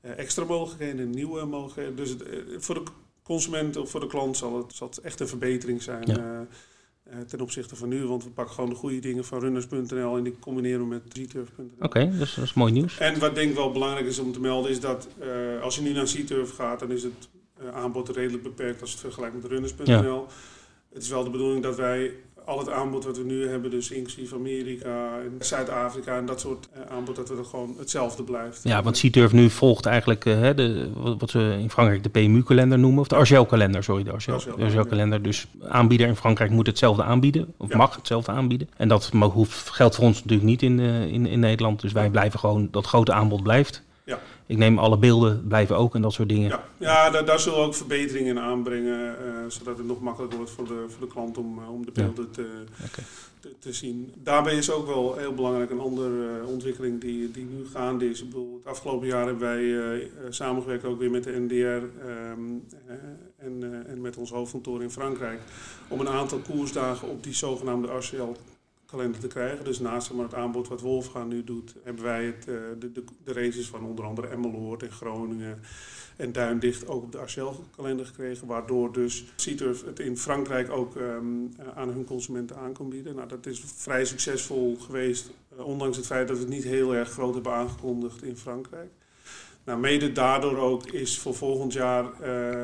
extra mogelijkheden, nieuwe mogelijkheden. Dus het, voor de consument of voor de klant zal het, zal het echt een verbetering zijn Ja. Eh, ten opzichte van nu. Want we pakken gewoon de goede dingen van runners.nl en die combineren we met zturf.nl. Oké, dus dat is mooi nieuws. En wat denk ik wel belangrijk is om te melden is dat eh, als je nu naar Zturf gaat, dan is het eh, aanbod redelijk beperkt als je het vergelijkt met runners.nl. Het is wel de bedoeling dat wij al het aanbod wat we nu hebben, dus inclusief Amerika en Zuid-Afrika en dat soort eh, aanbod, dat dat gewoon hetzelfde blijft. Ja, want C-Turf nu volgt eigenlijk eh, hè, de, wat ze in Frankrijk de PMU-kalender noemen. Of de Argel-kalender, sorry, de Argel- Argel- de Argel-kalender. Dus aanbieder in Frankrijk moet hetzelfde aanbieden. Of Ja. mag hetzelfde aanbieden. En dat hoeft, geldt voor ons natuurlijk niet in, eh, in, in Nederland. Dus wij blijven gewoon, dat grote aanbod blijft. Ja. Ik neem alle beelden, blijven ook en dat soort dingen. Ja, ja daar, daar zullen we ook verbeteringen in aanbrengen, eh, zodat het nog makkelijker wordt voor de, voor de klant om, eh, om de Ja. beelden te, te, te zien. Daarbij is ook wel heel belangrijk een andere eh, ontwikkeling die, die nu gaande is. Ik bedoel, het afgelopen jaar hebben wij samengewerkt ook weer met de NDR ehm, eh, en, en met ons hoofdkantoor in Frankrijk om een aantal koersdagen op die zogenaamde RCL kalender te krijgen. Dus naast maar, het aanbod wat Wolfgang nu doet, hebben wij het, eh, de, de, de races van onder andere Emmeloord en Groningen en Duindicht ook op de RCL-kalender gekregen. Waardoor dus Citurf het in Frankrijk ook ehm, eh, aan hun consumenten aan kan bieden. Nou, dat is vrij succesvol geweest, eh, ondanks het feit dat we het niet heel erg groot hebben aangekondigd in Frankrijk. Nou, mede daardoor ook is voor volgend jaar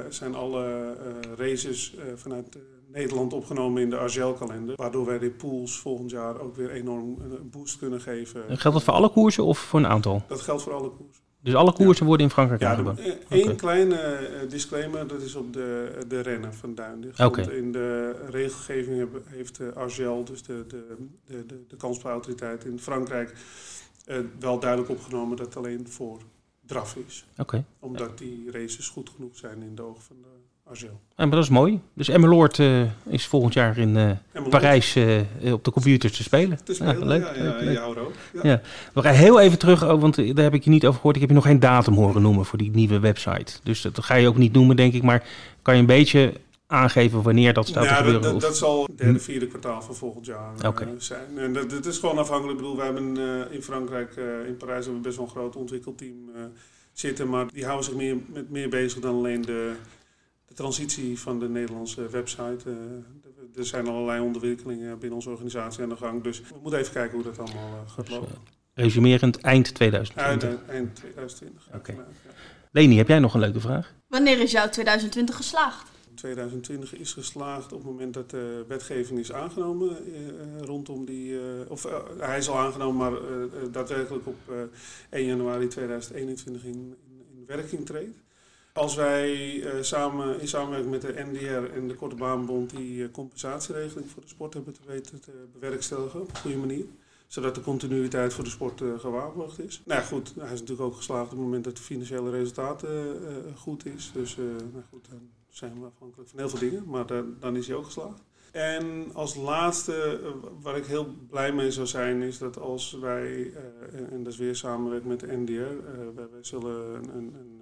zijn alle eh, races eh, vanuit Nederland opgenomen in de Argel-kalender. Waardoor wij de pools volgend jaar ook weer enorm een boost kunnen geven. Geldt dat voor alle koersen of voor een aantal? Dat geldt voor alle koers. Dus alle koersen worden in Frankrijk Ja, aangeboden? Oké. kleine eh, disclaimer, dat is op de, de rennen van Duindicht. Oké. Want in de regelgeving heeft Argel, dus de, de, de, de, de kansspelautoriteit in Frankrijk, eh, wel duidelijk opgenomen dat het alleen voor draf is. Oké. Omdat die races goed genoeg zijn in de ogen van de Argel. Ja, maar dat is mooi. Dus Emmeloord eh is volgend jaar in eh, Parijs eh, op de computers te spelen. Te spelen, Ja, leuk, ja, ja, leuk, ja, leuk. ook. Ja. Ja. We gaan heel even terug, oh, want daar heb ik je niet over gehoord. Ik heb je nog geen datum horen noemen voor die nieuwe website. Dus dat ga je ook niet noemen, denk ik. Maar kan je een beetje aangeven wanneer dat staat te Ja, dat, gebeuren? dat, dat zal het derde, vierde kwartaal van volgend jaar zijn. En dat, dat is gewoon afhankelijk. Ik bedoel, wij hebben in Frankrijk, in Parijs, hebben we best wel een groot ontwikkelteam zitten. Maar die houden zich meer, met meer bezig dan alleen de, de transitie van de Nederlandse website. Eh, er zijn allerlei ontwikkelingen binnen onze organisatie aan de gang. Dus we moeten even kijken hoe dat allemaal eh, gaat Dus, lopen. Resumerend, eind Eind, 2020. eind 2020. ja, Oké. vanuit, ja. Leni, heb jij nog een leuke vraag? Wanneer is jouw 2020 geslaagd? 2020 is geslaagd op het moment dat de wetgeving is aangenomen eh, eh, rondom die. eh, of eh, hij is al aangenomen, maar eh, eh, daadwerkelijk op eh, 1 januari 2021 in, in, in werking treedt. Als wij eh, samen, in samenwerking met de NDR en de Korte Baanbond die eh, compensatieregeling voor de sport hebben te weten te bewerkstelligen op een goede manier zodat de continuïteit voor de sport eh, gewaarborgd is. Nou ja, goed, hij is natuurlijk ook geslaagd op het moment dat de financiële resultaten goed is. Dus nou goed, dan zijn we afhankelijk van heel veel dingen, maar dan, dan is hij ook geslaagd. En als laatste, waar ik heel blij mee zou zijn, is dat als wij, en, dat is weer samenwerking met de NDR, wij, wij zullen een, een,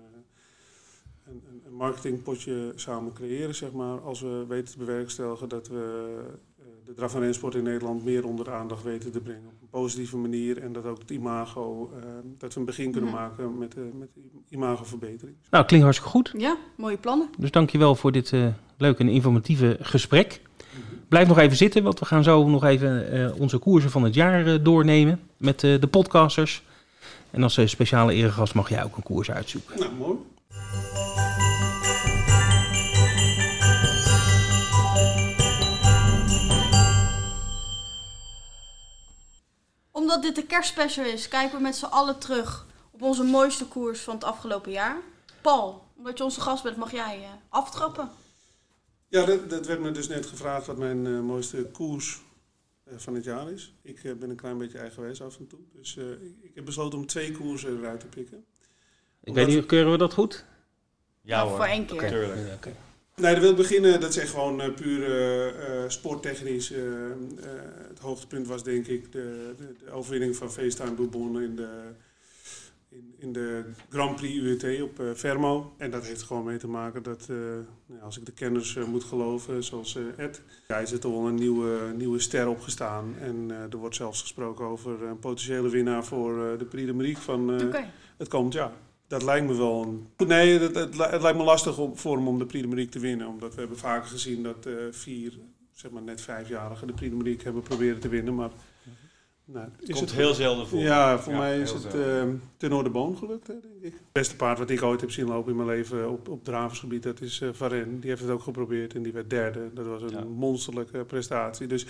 een, een, marketingpotje samen creëren, zeg maar, als we weten te bewerkstelligen dat we eh, de draf- en rensport in Nederland meer onder de aandacht weten te brengen. Op een positieve manier en dat ook het imago, eh, dat we een begin kunnen maken met, eh met imagoverbetering. Nou, klinkt hartstikke goed. Ja, mooie plannen. Dus dankjewel voor dit eh leuke en informatieve gesprek. Blijf nog even zitten, want we gaan zo nog even eh, onze koersen van het jaar doornemen met eh, de podcasters. En als speciale eregast mag jij ook een koers uitzoeken. Nou, mooi. Omdat dit de kerstspecial is, kijken we met z'n allen terug op onze mooiste koers van het afgelopen jaar. Paul, omdat je onze gast bent, mag jij eh, aftrappen. Ja, dat, dat werd me dus net gevraagd wat mijn eh, mooiste koers eh, van het jaar is. Ik eh, ben een klein beetje eigenwijs af en toe. Dus eh, ik, ik heb besloten om twee koersen eruit te pikken. Ik weet niet, keuren we dat goed? Ja Nou, hoor, voor één keer. Ja. Nee, dan wil beginnen. Dat is gewoon eh, puur eh, eh, sporttechnisch. het hoogtepunt was denk ik de, de, de overwinning van FaceTime Bourbon in de, in, in de Grand Prix UET op Fermo. En dat heeft gewoon mee te maken dat, nou als ik de kenners moet geloven, zoals Ed, ja, is er toch wel een nieuwe, nieuwe ster opgestaan. En er wordt zelfs gesproken over een potentiële winnaar voor de Prix de van het komend jaar. Dat lijkt me wel een... Nee, het, het, li- het lijkt me lastig voor hem om de Marique te winnen. Omdat we hebben vaker gezien dat eh, vier, zeg maar net vijfjarigen de Marique hebben proberen te winnen. Maar nou, Het is komt het heel zelden voor. Ja, voor Ja, mij is het uh, ten noorde boon gelukt, hè, denk ik. Het beste paard wat ik ooit heb zien lopen in mijn leven op, op draversgebied, dat is eh Varen. Die heeft het ook geprobeerd en die werd derde. Dat was een Ja. monsterlijke prestatie. Dus,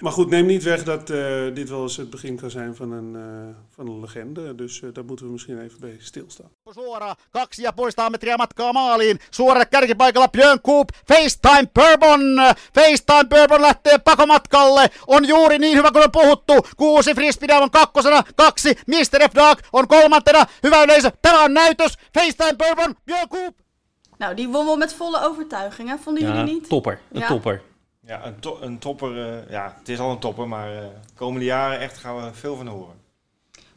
maar goed, neem niet weg dat eh, dit wel eens het begin kan zijn van een, eh, van een legende. Dus eh, daar moeten we misschien even bij stilstaan. Suora, kaksi ja puolista metriä matkaa maaliin. Suoralle kärkipaikalla Björn Coop. FaceTime Bourbon. FaceTime Bourbon lähtee pakomatkalle. On juuri niin hyvä kuin on puhuttu. Kuusi Frisbee on kakkosena. Kaksi Mr. F. Dog on kolmantena. Hyvä yleisö, tämä on näytös. FaceTime Bourbon, Björn Coop. Nou, die won wel met volle overtuiging, hè? Vonden Ja, jullie niet? topper. Een Ja. topper. Ja, een, to- een topper. eh, ja, het is al een topper, maar eh, de komende jaren echt gaan we veel van horen.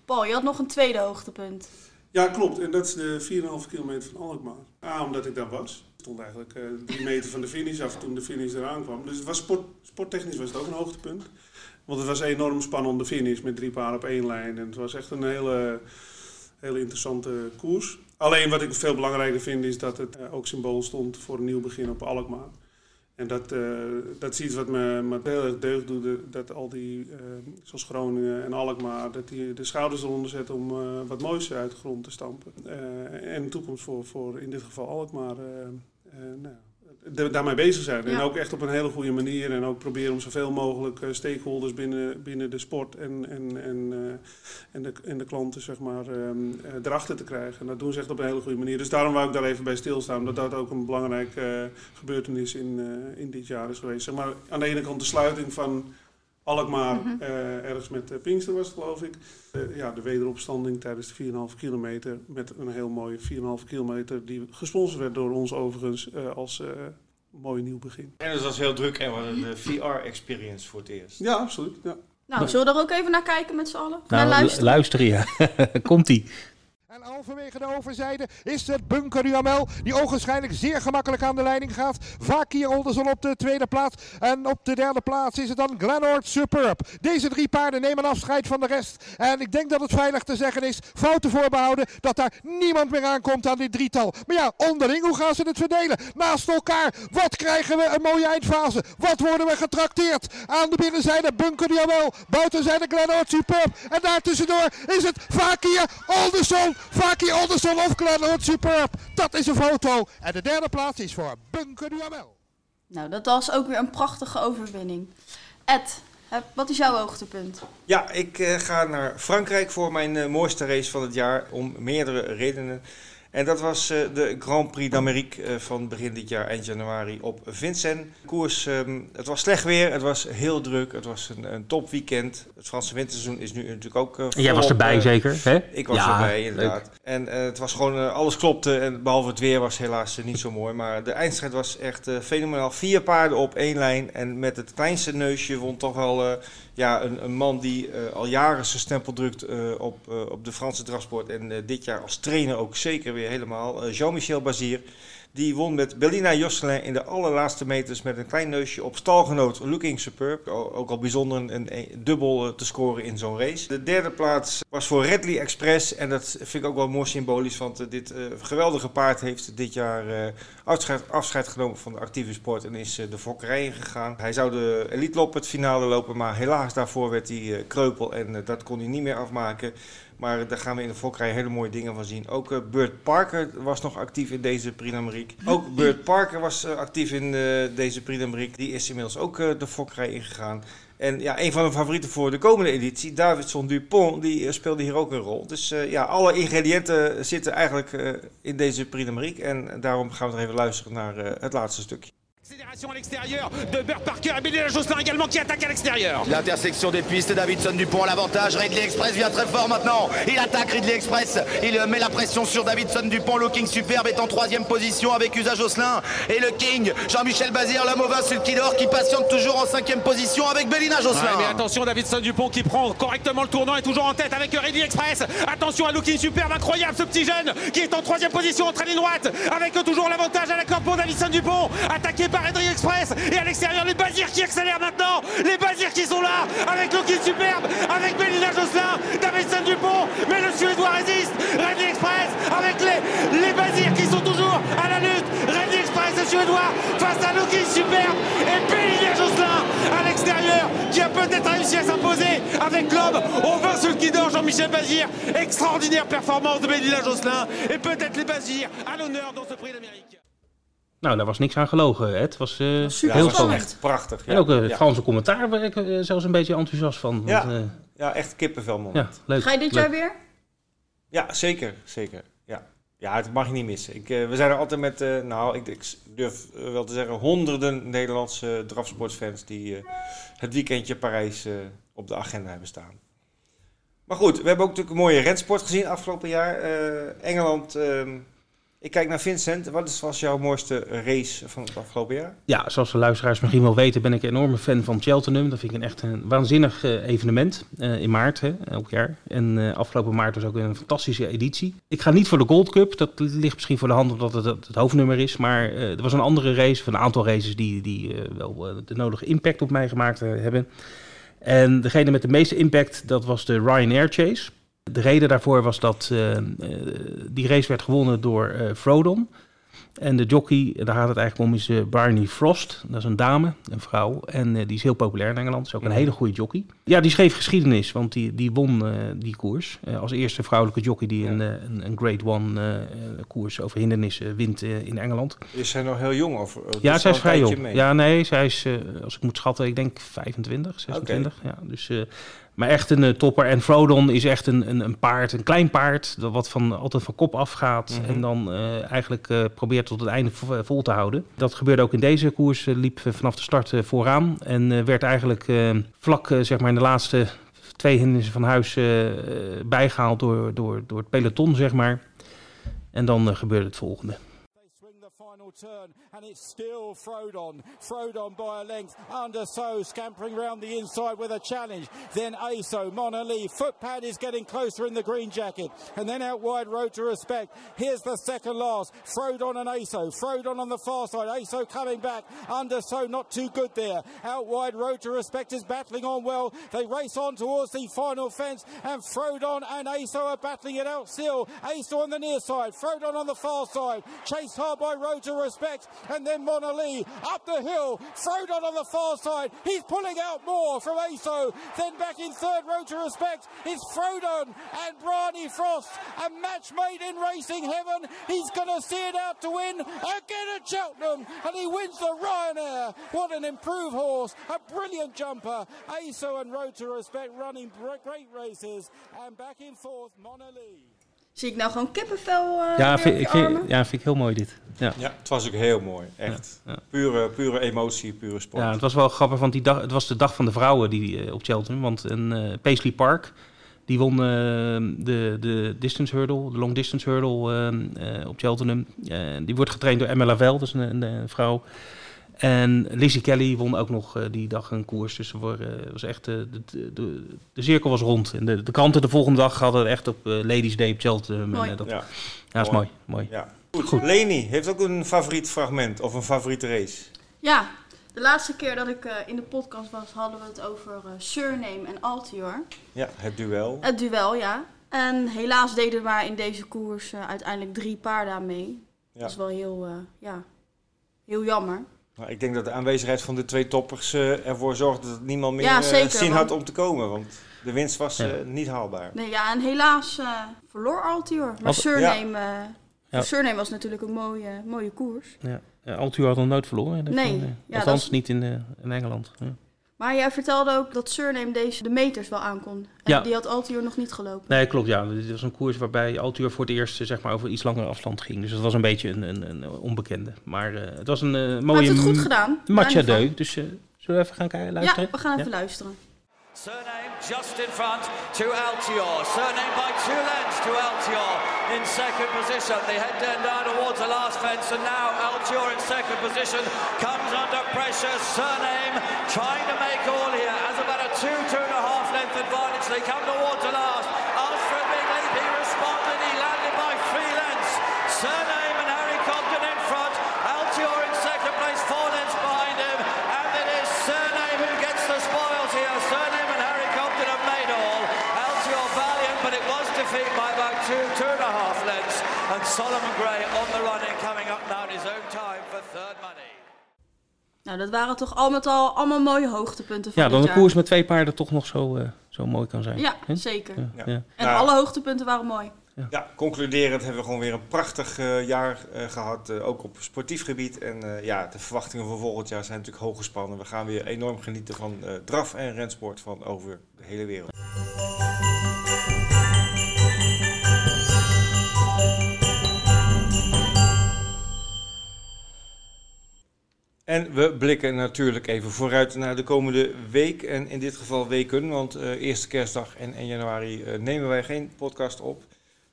Paul, je had nog een tweede hoogtepunt. Ja, klopt. En dat is de 4,5 kilometer van Alkmaar. A, omdat ik daar was. Ik stond eigenlijk eh, drie meter van de finish af toen de finish eraan kwam. Dus het was sport, sporttechnisch was het ook een hoogtepunt. Want het was enorm spannende finish met drie paarden op één lijn. En het was echt een hele, hele interessante koers. Alleen wat ik veel belangrijker vind is dat het eh, ook symbool stond voor een nieuw begin op Alkmaar. En dat, eh, dat is iets wat me, me heel erg deugd doet. eh, Dat al die, eh, zoals Groningen en Alkmaar, dat die de schouders eronder zetten om wat moois uit de grond te stampen. En de toekomst voor, voor in dit geval Alkmaar nou, da- daarmee bezig zijn. En ook echt op een hele goede manier. En ook proberen om zoveel mogelijk eh, stakeholders binnen, binnen de sport en, en, en, eh, en, de, en de klanten zeg maar, ehm, eh, erachter te krijgen. En dat doen ze echt op een hele goede manier. Dus daarom wou ik daar even bij stilstaan. Dat dat ook een belangrijke gebeurtenis in, in dit jaar is geweest. Zeg maar, aan de ene kant de sluiting van Alkmaar, Mhm. eh, ergens met uh, Pinkster was het geloof ik. Eh, ja, de wederopstanding tijdens de 4,5 kilometer. Met een heel mooie 4,5 kilometer die gesponsord werd door ons overigens eh, als eh, mooi nieuw begin. En het was heel druk en we hadden de VR-experience voor het eerst. Ja, absoluut. Ja. Nou, zullen we er ook even naar kijken met z'n allen? Nou, naar luisteren? luisteren, ja. Komt-ie. En halverwege de overzijde is het Bunker Jamel, die ogenschijnlijk zeer gemakkelijk aan de leiding gaat. Vaak hier Olderson op de tweede plaats. En op de derde plaats is het dan Glenord Superb. Deze drie paarden nemen afscheid van de rest. En ik denk dat het veilig te zeggen is, fouten voorbehouden, dat daar niemand meer aankomt aan dit drietal. Maar ja, onderling, hoe gaan ze het verdelen? Naast elkaar, wat krijgen we een mooie eindfase? Wat worden we getrakteerd? Aan de binnenzijde Bunker Jamel, buitenzijde Glenord Superb. En daartussendoor is het vaak hier Olderson. Faki Anderson of Glenwood Superb. Dat is een foto. En de derde plaats is voor Bunker Duhamel. Nou, dat was ook weer een prachtige overwinning. Ed, wat is jouw hoogtepunt? Ja, ik eh, ga naar Frankrijk voor mijn eh, mooiste race van het jaar om meerdere redenen. En dat was eh, de Grand Prix d'Amérique eh, van begin dit jaar, eind januari, op Vincennes. Koers, ehm, het was slecht weer, het was heel druk, het was een, een topweekend. Het Franse winterseizoen is nu natuurlijk ook eh, En jij was volop, erbij eh, zeker, hè? Ik was Ja, erbij, leuk. inderdaad. En eh, het was gewoon, eh, alles klopte. En behalve het weer was helaas eh, niet zo mooi. Maar de eindstrijd was echt eh, fenomenaal. Vier paarden op één lijn. En met het kleinste neusje won toch wel eh, ja, een, een man die eh, al jaren zijn stempel drukt eh, op, eh, op de Franse drafsport. En dit jaar als trainer ook zeker weer helemaal. Jean-Michel Bazir. Die won met Bellina Josselin in de allerlaatste meters met een klein neusje op stalgenoot Looking Superb. Ook al bijzonder een, dubbel eh, te scoren in zo'n race. De derde plaats was voor Redley Express. En dat vind ik ook wel mooi symbolisch. Want eh, dit eh, geweldige paard heeft dit jaar afscheid, genomen van de actieve sport. En is de fokkerij ingegaan. Hij zou de Elite Lop het finale lopen. Maar helaas daarvoor werd hij kreupel. En dat kon hij niet meer afmaken. Maar daar gaan we in de fokkerij hele mooie dingen van zien. Ook eh, Burt Parker was nog actief in deze Prix d'Amérique. Ook Burt Parker was eh, actief in eh, deze Prix d'Amérique. Die is inmiddels ook de fokkerij ingegaan. En ja, een van de favorieten voor de komende editie, Davidson Dupont, die speelde hier ook een rol. Dus ja, alle ingrediënten zitten eigenlijk in deze Prix d'Amérique. En daarom gaan we nog even luisteren naar het laatste stukje. Accélération à l'extérieur de Burt Parker et Billy Josselin également qui attaque à l'extérieur. L'intersection des pistes, Davidson Dupont à l'avantage. Ridley Express vient très fort maintenant. Il attaque Ridley Express. Il met la pression sur Davidson Dupont. Le King Superbe est en troisième position avec Usa Josselin. Et le King, Jean-Michel Bazir, l'homme au Sulkidor qui patiente toujours en cinquième position avec Bellina Josselin. Ouais, mais attention, Davidson Dupont qui prend correctement le tournant est toujours en tête avec Ridley Express. Attention à Looking Superbe, incroyable ce petit jeune qui est en troisième position entre ligne droite avec toujours l'avantage à la corde pour Davidson Dupont. Attaqué par Ridley Express et à l'extérieur les Bazirs qui accélèrent maintenant. Les Bazirs qui sont là avec Looking Superbe, avec Bellina Josselin, Davidson Dupont. Mais le Suédois résiste. Ridley Express avec les, les Bazirs qui sont toujours à la lutte. Ridley Express le Suédois face à Looking Superbe et Bellina Josselin à l'extérieur qui a peut-être réussi à s'imposer avec l'homme au 20 sur le Kidor, Jean-Michel Bazir. Extraordinaire performance de Bellina Josselin et peut-être les Bazirs à l'honneur dans ce prix d'Amérique. Nou, daar was niks aan gelogen. Het was eh, super heel spannend. echt prachtig. Ja. En ook eh, het ja. Franse commentaar waar ik eh, zelfs een beetje enthousiast van. Want, Ja. ja, echt kippenvel ja, moment. leuk. Ga je dit leuk. jaar weer? Ja, zeker. zeker. Ja. ja, het mag je niet missen. Ik, we zijn er altijd met, eh, nou, ik, ik durf wel te zeggen, honderden Nederlandse drafsportfans die eh, het weekendje Parijs eh, op de agenda hebben staan. Maar goed, we hebben ook natuurlijk een mooie rensport gezien afgelopen jaar. Eh, Engeland, ehm, ik kijk naar Vincent. Wat is, was jouw mooiste race van het afgelopen jaar? Ja, zoals de luisteraars misschien wel weten, ben ik een enorme fan van Cheltenham. Dat vind ik een echt een waanzinnig eh, evenement eh, in maart, hè, elk jaar. En eh, afgelopen maart was ook een fantastische editie. Ik ga niet voor de Gold Cup, dat ligt misschien voor de hand omdat het het, hoofdnummer is. Maar er was een andere race, of een aantal races die, die wel de nodige impact op mij gemaakt hebben. En degene met de meeste impact, dat was de Ryanair Chase. De reden daarvoor was dat eh, eh, die race werd gewonnen door eh Frodon. En de jockey, daar gaat het eigenlijk om, is Barney Frost. Dat is een dame, een vrouw. En die is heel populair in Engeland. Is ook een hele goede jockey. Ja, die schreef geschiedenis, want die, die won die koers. Als eerste vrouwelijke jockey die een, een, een Grade One koers over hindernissen wint in Engeland. Is zij nog heel jong? Of, Ja, zij is vrij jong. mee? Ja, nee, zij is, als ik moet schatten, ik denk 25, 26. Ja, dus, maar echt een eh, topper. En Frodon is echt een, een, een paard, een klein paard, dat wat van, altijd van kop afgaat. Mhm. En dan eh, eigenlijk eh, probeert tot het einde vo- vol te houden. Dat gebeurde ook in deze koers. liep vanaf de start vooraan. En eh, werd eigenlijk eh, vlak zeg maar in de laatste twee hindernissen van huis eh, eh, bijgehaald door, door, door het peloton, zeg maar. En dan gebeurde het volgende. And it's still Frodon. Frodon by a length under so scampering round the inside with a challenge. Then Aso, Lee, footpad is getting closer in the green jacket, and then out wide road to respect. Here's the second last, Frodon and Aso. Frodon on the far side, Aso coming back under so not too good there. Out wide road to respect is battling on well. They race on towards the final fence, and Frodon and Aso are battling it out still. Aso on the near side, Frodon on the far side, chased hard by road to respect, and then Mona Lee up the hill. Frodon on the far side, he's pulling out more from Aso. Then back in third road to respect is Frodon and Brani Frost. A match made in racing heaven. He's going to see it out to win again at Cheltenham, and he wins the Ryanair. What an improved horse, a brilliant jumper. Aso and Road to Respect running great races, and back in fourth, Mona Lee. Zie ik nou gewoon kippenvel eh, Ja, vind, ik vind, ja, vind ik heel mooi dit. Ja. Ja, het was ook heel mooi. Echt. Ja, ja. Pure, pure emotie, pure sport. Ja, het was wel grappig, want die dag, het was de dag van de vrouwen die, eh, op Cheltenham. Want een eh, Paisley Park, die won eh, de, de distance hurdle, de long distance hurdle eh, eh, op Cheltenham. Eh, die wordt getraind door Emma Lavelle, dat is een, een vrouw. En Lizzie Kelly won ook nog eh, die dag een koers. Dus wa- eh, was echt, eh, de, de, de, de cirkel was rond. En de, de kranten de volgende dag hadden echt op Ladies Day op Cheltenham. Mooi. En, dat, ja, Ja, dat is mooi. mooi. ja. Goed. Leni heeft ook een favoriet fragment of een favoriete race. Ja, de laatste keer dat ik eh, in de podcast was, hadden we het over eh, Surname en Altior. Ja, het duel. Het duel, ja. En helaas deden maar in deze koers uiteindelijk drie paarden mee. Ja. Dat is wel heel, eh, ja, heel jammer. Nou, ik denk dat de aanwezigheid van de twee toppers eh, ervoor zorgde dat niemand meer Ja, eh, zeker, zin had om te komen. Want de winst was Ja. eh, niet haalbaar. Nee, ja, en helaas eh, verloor Altior. Maar Surname, eh, Ja. Surname was natuurlijk een mooie, mooie koers. Ja. Had nog nooit verloren. hè, Nee. van, eh, Ja, althans is- niet in, in Engeland. Maar jij vertelde ook dat Surname deze de meters wel aankon. En Ja. die had Altior nog niet gelopen. Nee, klopt. Ja, dit was een koers waarbij Altuur voor het eerst eh, zeg maar, over iets langere afstand ging. Dus dat was een beetje een, een, een onbekende. Maar eh, het was een eh, Maar mooie heeft het goed gedaan. match Daar niet à van. deux. Dus eh, zullen we even gaan kijken, luisteren? Ja, we gaan even Ja? luisteren. Surname just in front to Altior. Surname by two lengths to Altior in second position. They head down towards the last fence, and now Altior in second position comes under pressure. Surname trying to make all here as about a two, two and a half length advantage. They come towards the last. Asked for a big leap, he responded. He landed by three lengths. Surname defeated by about two, two and a half lengths. And Solomon Gray on the running, coming up now in his own time for third money. Nou, dat waren toch al met al allemaal mooie hoogtepunten van Ja, dan een jaar. koers met twee paarden toch nog zo, eh, zo mooi kan zijn. Ja, zeker. Ja. En Ja. alle hoogtepunten waren mooi. Ja, concluderend hebben we gewoon weer een prachtig eh, jaar eh, gehad. eh, ook op sportief gebied. En eh, ja, de verwachtingen voor volgend jaar zijn natuurlijk hoog gespannen. We gaan weer enorm genieten van eh, draf en rensport van over de hele wereld. En we blikken natuurlijk even vooruit naar de komende week. En in dit geval weken, want eh, eerste kerstdag en 1 januari eh, nemen wij geen podcast op.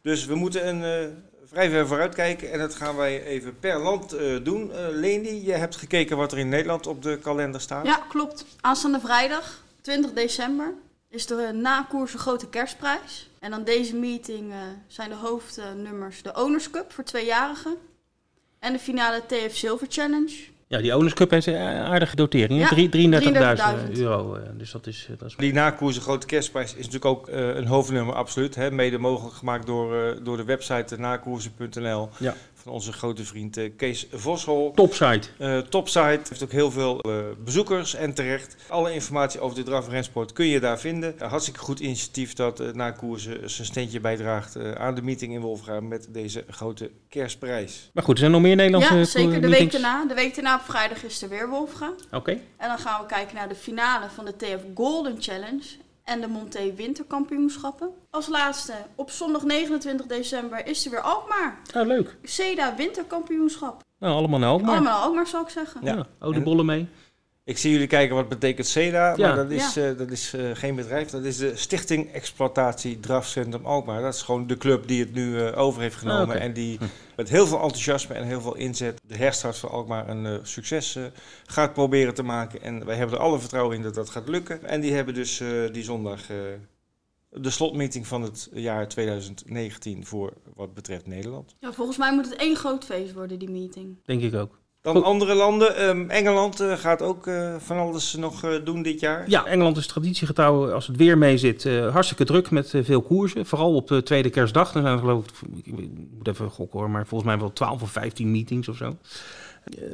Dus we moeten een, eh, vrij ver vooruit kijken. En dat gaan wij even per land doen. Leni, je hebt gekeken wat er in Nederland op de kalender staat. Ja, klopt. Aanstaande vrijdag, 20 december, is er een nakoers een grote kerstprijs. En dan deze meeting zijn de hoofdnummers de Owners Cup voor tweejarigen. En de finale TF Silver Challenge. Ja, die Owners Cup heeft een aardige dotering. Ja, hè? Drie- 33.000 33.000 euro. eh, Dus dat is, eh, dat is Die nakoers, grote kerstprijs, is natuurlijk ook eh, een hoofdnummer, absoluut. Hè? Mede mogelijk gemaakt door, eh, door de website nakoersen.nl Ja. Van onze grote vriend eh, Kees Voshol. topsite. Eh topsite, heeft ook heel veel eh, bezoekers en terecht. Alle informatie over de draf en rensport kun je daar vinden. Een hartstikke goed initiatief dat uh, Nakoersen zijn steentje bijdraagt eh, aan de meeting in Wolfgaan met deze grote kerstprijs. Maar goed, er zijn nog meer Nederlandse ja, zeker. De week daarna. De week daarna op vrijdag is er weer Wolfga. Oké. En dan gaan we kijken naar de finale van de TF Golden Challenge en de Monté Winterkampioenschappen. Als laatste, op zondag 29 december is er weer Alkmaar. Oh, leuk. CEDA Winterkampioenschap. Nou, allemaal nou ook maar. Allemaal Alkmaar zou ik zeggen. Ja, oliebollen mee. Ik zie jullie kijken wat betekent CEDA, Ja. maar dat is, eh, dat is eh, geen bedrijf. Dat is de Stichting Exploitatie Drafcentrum Alkmaar. Dat is gewoon de club die het nu eh, over heeft genomen. Ah. En die met heel veel enthousiasme en heel veel inzet de herstart van Alkmaar een eh, succes eh, gaat proberen te maken. En wij hebben er alle vertrouwen in dat dat gaat lukken. En die hebben dus eh, die zondag eh, de slotmeeting van het jaar 2019 voor wat betreft Nederland. Ja, volgens mij moet het één groot feest worden, die meeting. Denk ik ook. Dan Goed. andere landen. Ehm, Engeland eh, gaat ook eh, van alles nog eh, doen dit jaar. Ja, Engeland is traditiegetrouw als het weer mee zit. eh, hartstikke druk met veel koersen. Vooral op de tweede kerstdag. Dan zijn er geloof ik, ik moet even gokken hoor, maar volgens mij wel 12 of 15 meetings of zo.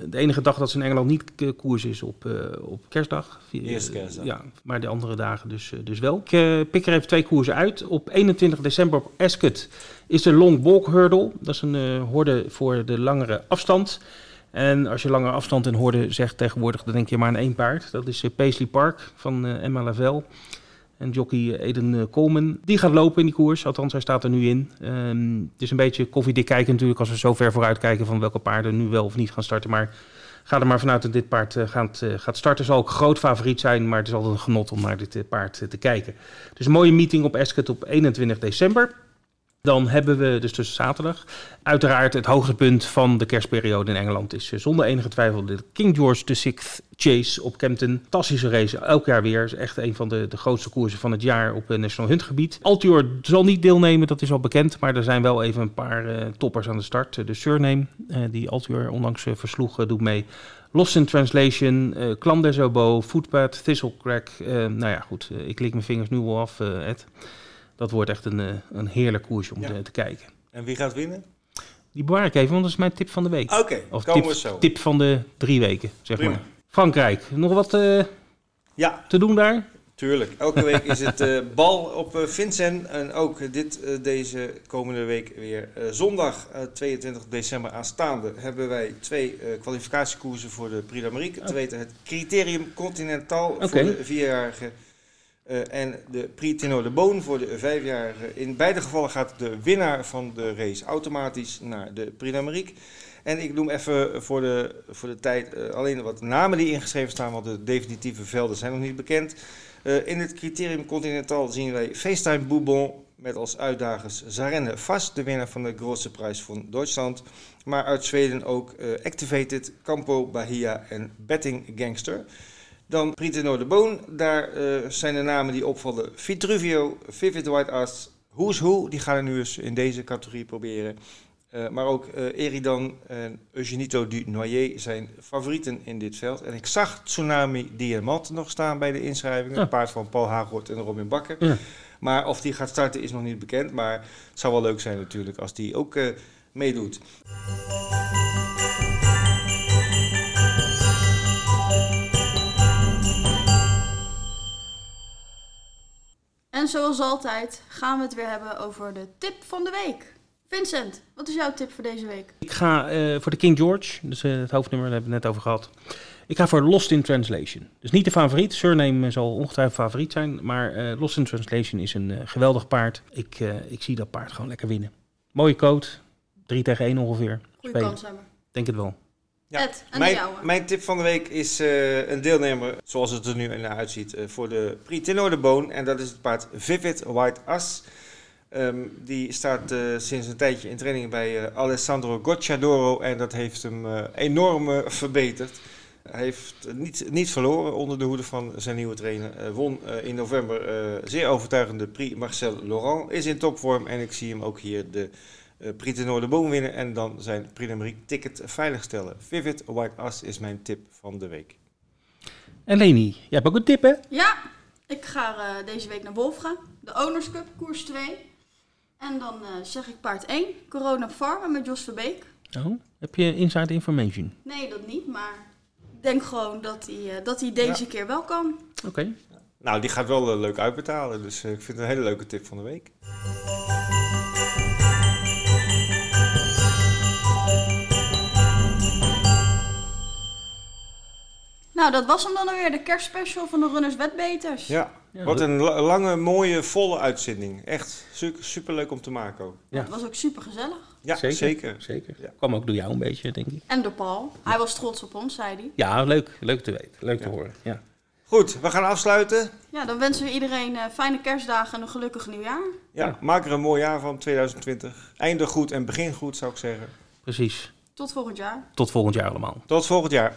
De enige dag dat ze in Engeland niet koers is op, eh, op kerstdag. Eerste kerstdag. Ja, maar de andere dagen dus, dus wel. Ik eh, pik er even twee koersen uit. Op 21 december op Ascot is de Long Walk Hurdle. Dat is een eh, horde voor de langere afstand. En als je langere afstand en horde zegt tegenwoordig, dan denk je maar aan één paard. Dat is eh, Paisley Park van eh, Emma Lavelle. En jockey Eden eh, Coleman. Die gaat lopen in die koers. Althans, hij staat er nu in. Ehm, het is een beetje koffiedik kijken natuurlijk als we zo ver vooruit kijken van welke paarden nu wel of niet gaan starten. Maar ga er maar vanuit dat dit paard gaat, gaat starten. Zal ook groot favoriet zijn, maar het is altijd een genot om naar dit paard te kijken. Dus een mooie meeting op Ascot op 21 december. Dan hebben we dus tussen zaterdag uiteraard het hoogtepunt van de kerstperiode in Engeland is eh, zonder enige twijfel de King George VI Chase op Kempton. Fantastische race, elk jaar weer. Is echt een van de, de grootste koersen van het jaar op het National Hunt gebied. Altior zal niet deelnemen, dat is al bekend. Maar er zijn wel even een paar eh, toppers aan de start. Eh, De Surname, eh, die Altior onlangs eh, versloeg, eh, doet mee. Lost in Translation, eh Clan des Oboe, Footpad, Thistlecrack. Eh, nou ja, goed, eh, ik lik mijn vingers nu wel af, eh, Ed. Dat wordt echt een, eh, een heerlijk koersje om Ja. te, te kijken. En wie gaat winnen? Die bewaar ik even, want dat is mijn tip van de week. Oké, Of komen tip, we zo. tip van de drie weken, zeg Prima. maar. Frankrijk, nog wat eh, Ja, te doen daar? tuurlijk. Elke week is het eh, bal op eh, Vincent. En ook dit, deze komende week weer zondag eh, 22 december aanstaande hebben wij twee kwalificatiekoersen voor de Prix d'Amérique. Te weten het Criterium Continental voor de vierjarige eh, en de Prix Tenor de Boon voor de vijfjarige. In beide gevallen gaat de winnaar van de race automatisch naar de Prix d'Amérique. En ik noem even voor de, voor de tijd eh, alleen wat namen die ingeschreven staan, want de definitieve velden zijn nog niet bekend. Eh, in het criterium continental zien wij FaceTime Bourbon met als uitdagers Zarenne Vast, de winnaar van de Grosse Prijs van Duitsland. Maar uit Zweden ook Activated, Campo Bahia en Betting Gangster. Dan Prix de Noorderboon, daar eh, zijn de namen die opvallen. Vitruvio, Vivid White Ass, Who's Who, die gaan er nu eens in deze categorie proberen. Eh, maar ook eh, Eridan en Eugenito du Noyer zijn favorieten in dit veld. En ik zag Tsunami Diamant nog staan bij de inschrijvingen. Ja. Het paard van Paul Haaghoort en Robin Bakker. Ja. Maar of die gaat starten is nog niet bekend. Maar het zou wel leuk zijn natuurlijk als die ook meedoet. En zoals altijd gaan we het weer hebben over de tip van de week. Vincent, wat is jouw tip voor deze week? Ik ga eh, voor de King George, dus het hoofdnummer, daar hebben we het net over gehad. Ik ga voor Lost in Translation. Dus niet de favoriet, Surname zal ongetwijfeld favoriet zijn, maar eh, Lost in Translation is een geweldig paard. Ik, ik zie dat paard gewoon lekker winnen. Mooie coat, 3 tegen 1 ongeveer. Spelen. kans hebben. Denk het wel. Ja, Ed, en mijn, mijn tip van de week is eh, een deelnemer, zoals het er nu uitziet, eh, voor de Prix Tenor de Boon. En dat is het paard Vivid White Ass. Ehm, die staat eh, sinds een tijdje in training bij Alessandro Gocciadoro. En dat heeft hem enorm verbeterd. Hij heeft niet, niet verloren onder de hoede van zijn nieuwe trainer. Won in november zeer overtuigend de Prix Marcel Laurent. Is in topvorm en ik zie hem ook hier de eh Prix de Noorderboom winnen. En dan zijn Prix ticket veiligstellen. Vivid White Ass is mijn tip van de week. En Leni, jij hebt ook een tip hè? Ja, ik ga eh, deze week naar Wolfga. De Owners Cup, koers 2. En dan eh, zeg ik paard 1, Corona Farm met Jos Verbeek. Oh, heb je inside information? Nee, dat niet, maar ik denk gewoon dat hij, eh, dat hij deze keer wel kan. Oké. Nou, die gaat wel leuk uitbetalen. Dus ik vind het een hele leuke tip van de week. Nou, dat was hem dan alweer, de kerstspecial van de Runners Wetbeters. Ja, Ja, wat een la- lange, mooie, volle uitzending. Echt super, super leuk om te maken ook. Ja. Het was ook super gezellig. Ja, zeker. zeker. zeker. Ja. Kwam ook door jou een beetje, denk ik. En door Paul. Hij was trots op ons, zei hij. Ja, leuk. Leuk te weten. Leuk te horen. Ja. Goed, we gaan afsluiten. Ja, dan wensen we iedereen eh, fijne kerstdagen en een gelukkig nieuwjaar. Ja, maak er een mooi jaar van 2020. Eindig goed en begin goed, zou ik zeggen. Precies. Tot volgend jaar. Tot volgend jaar allemaal. Tot volgend jaar.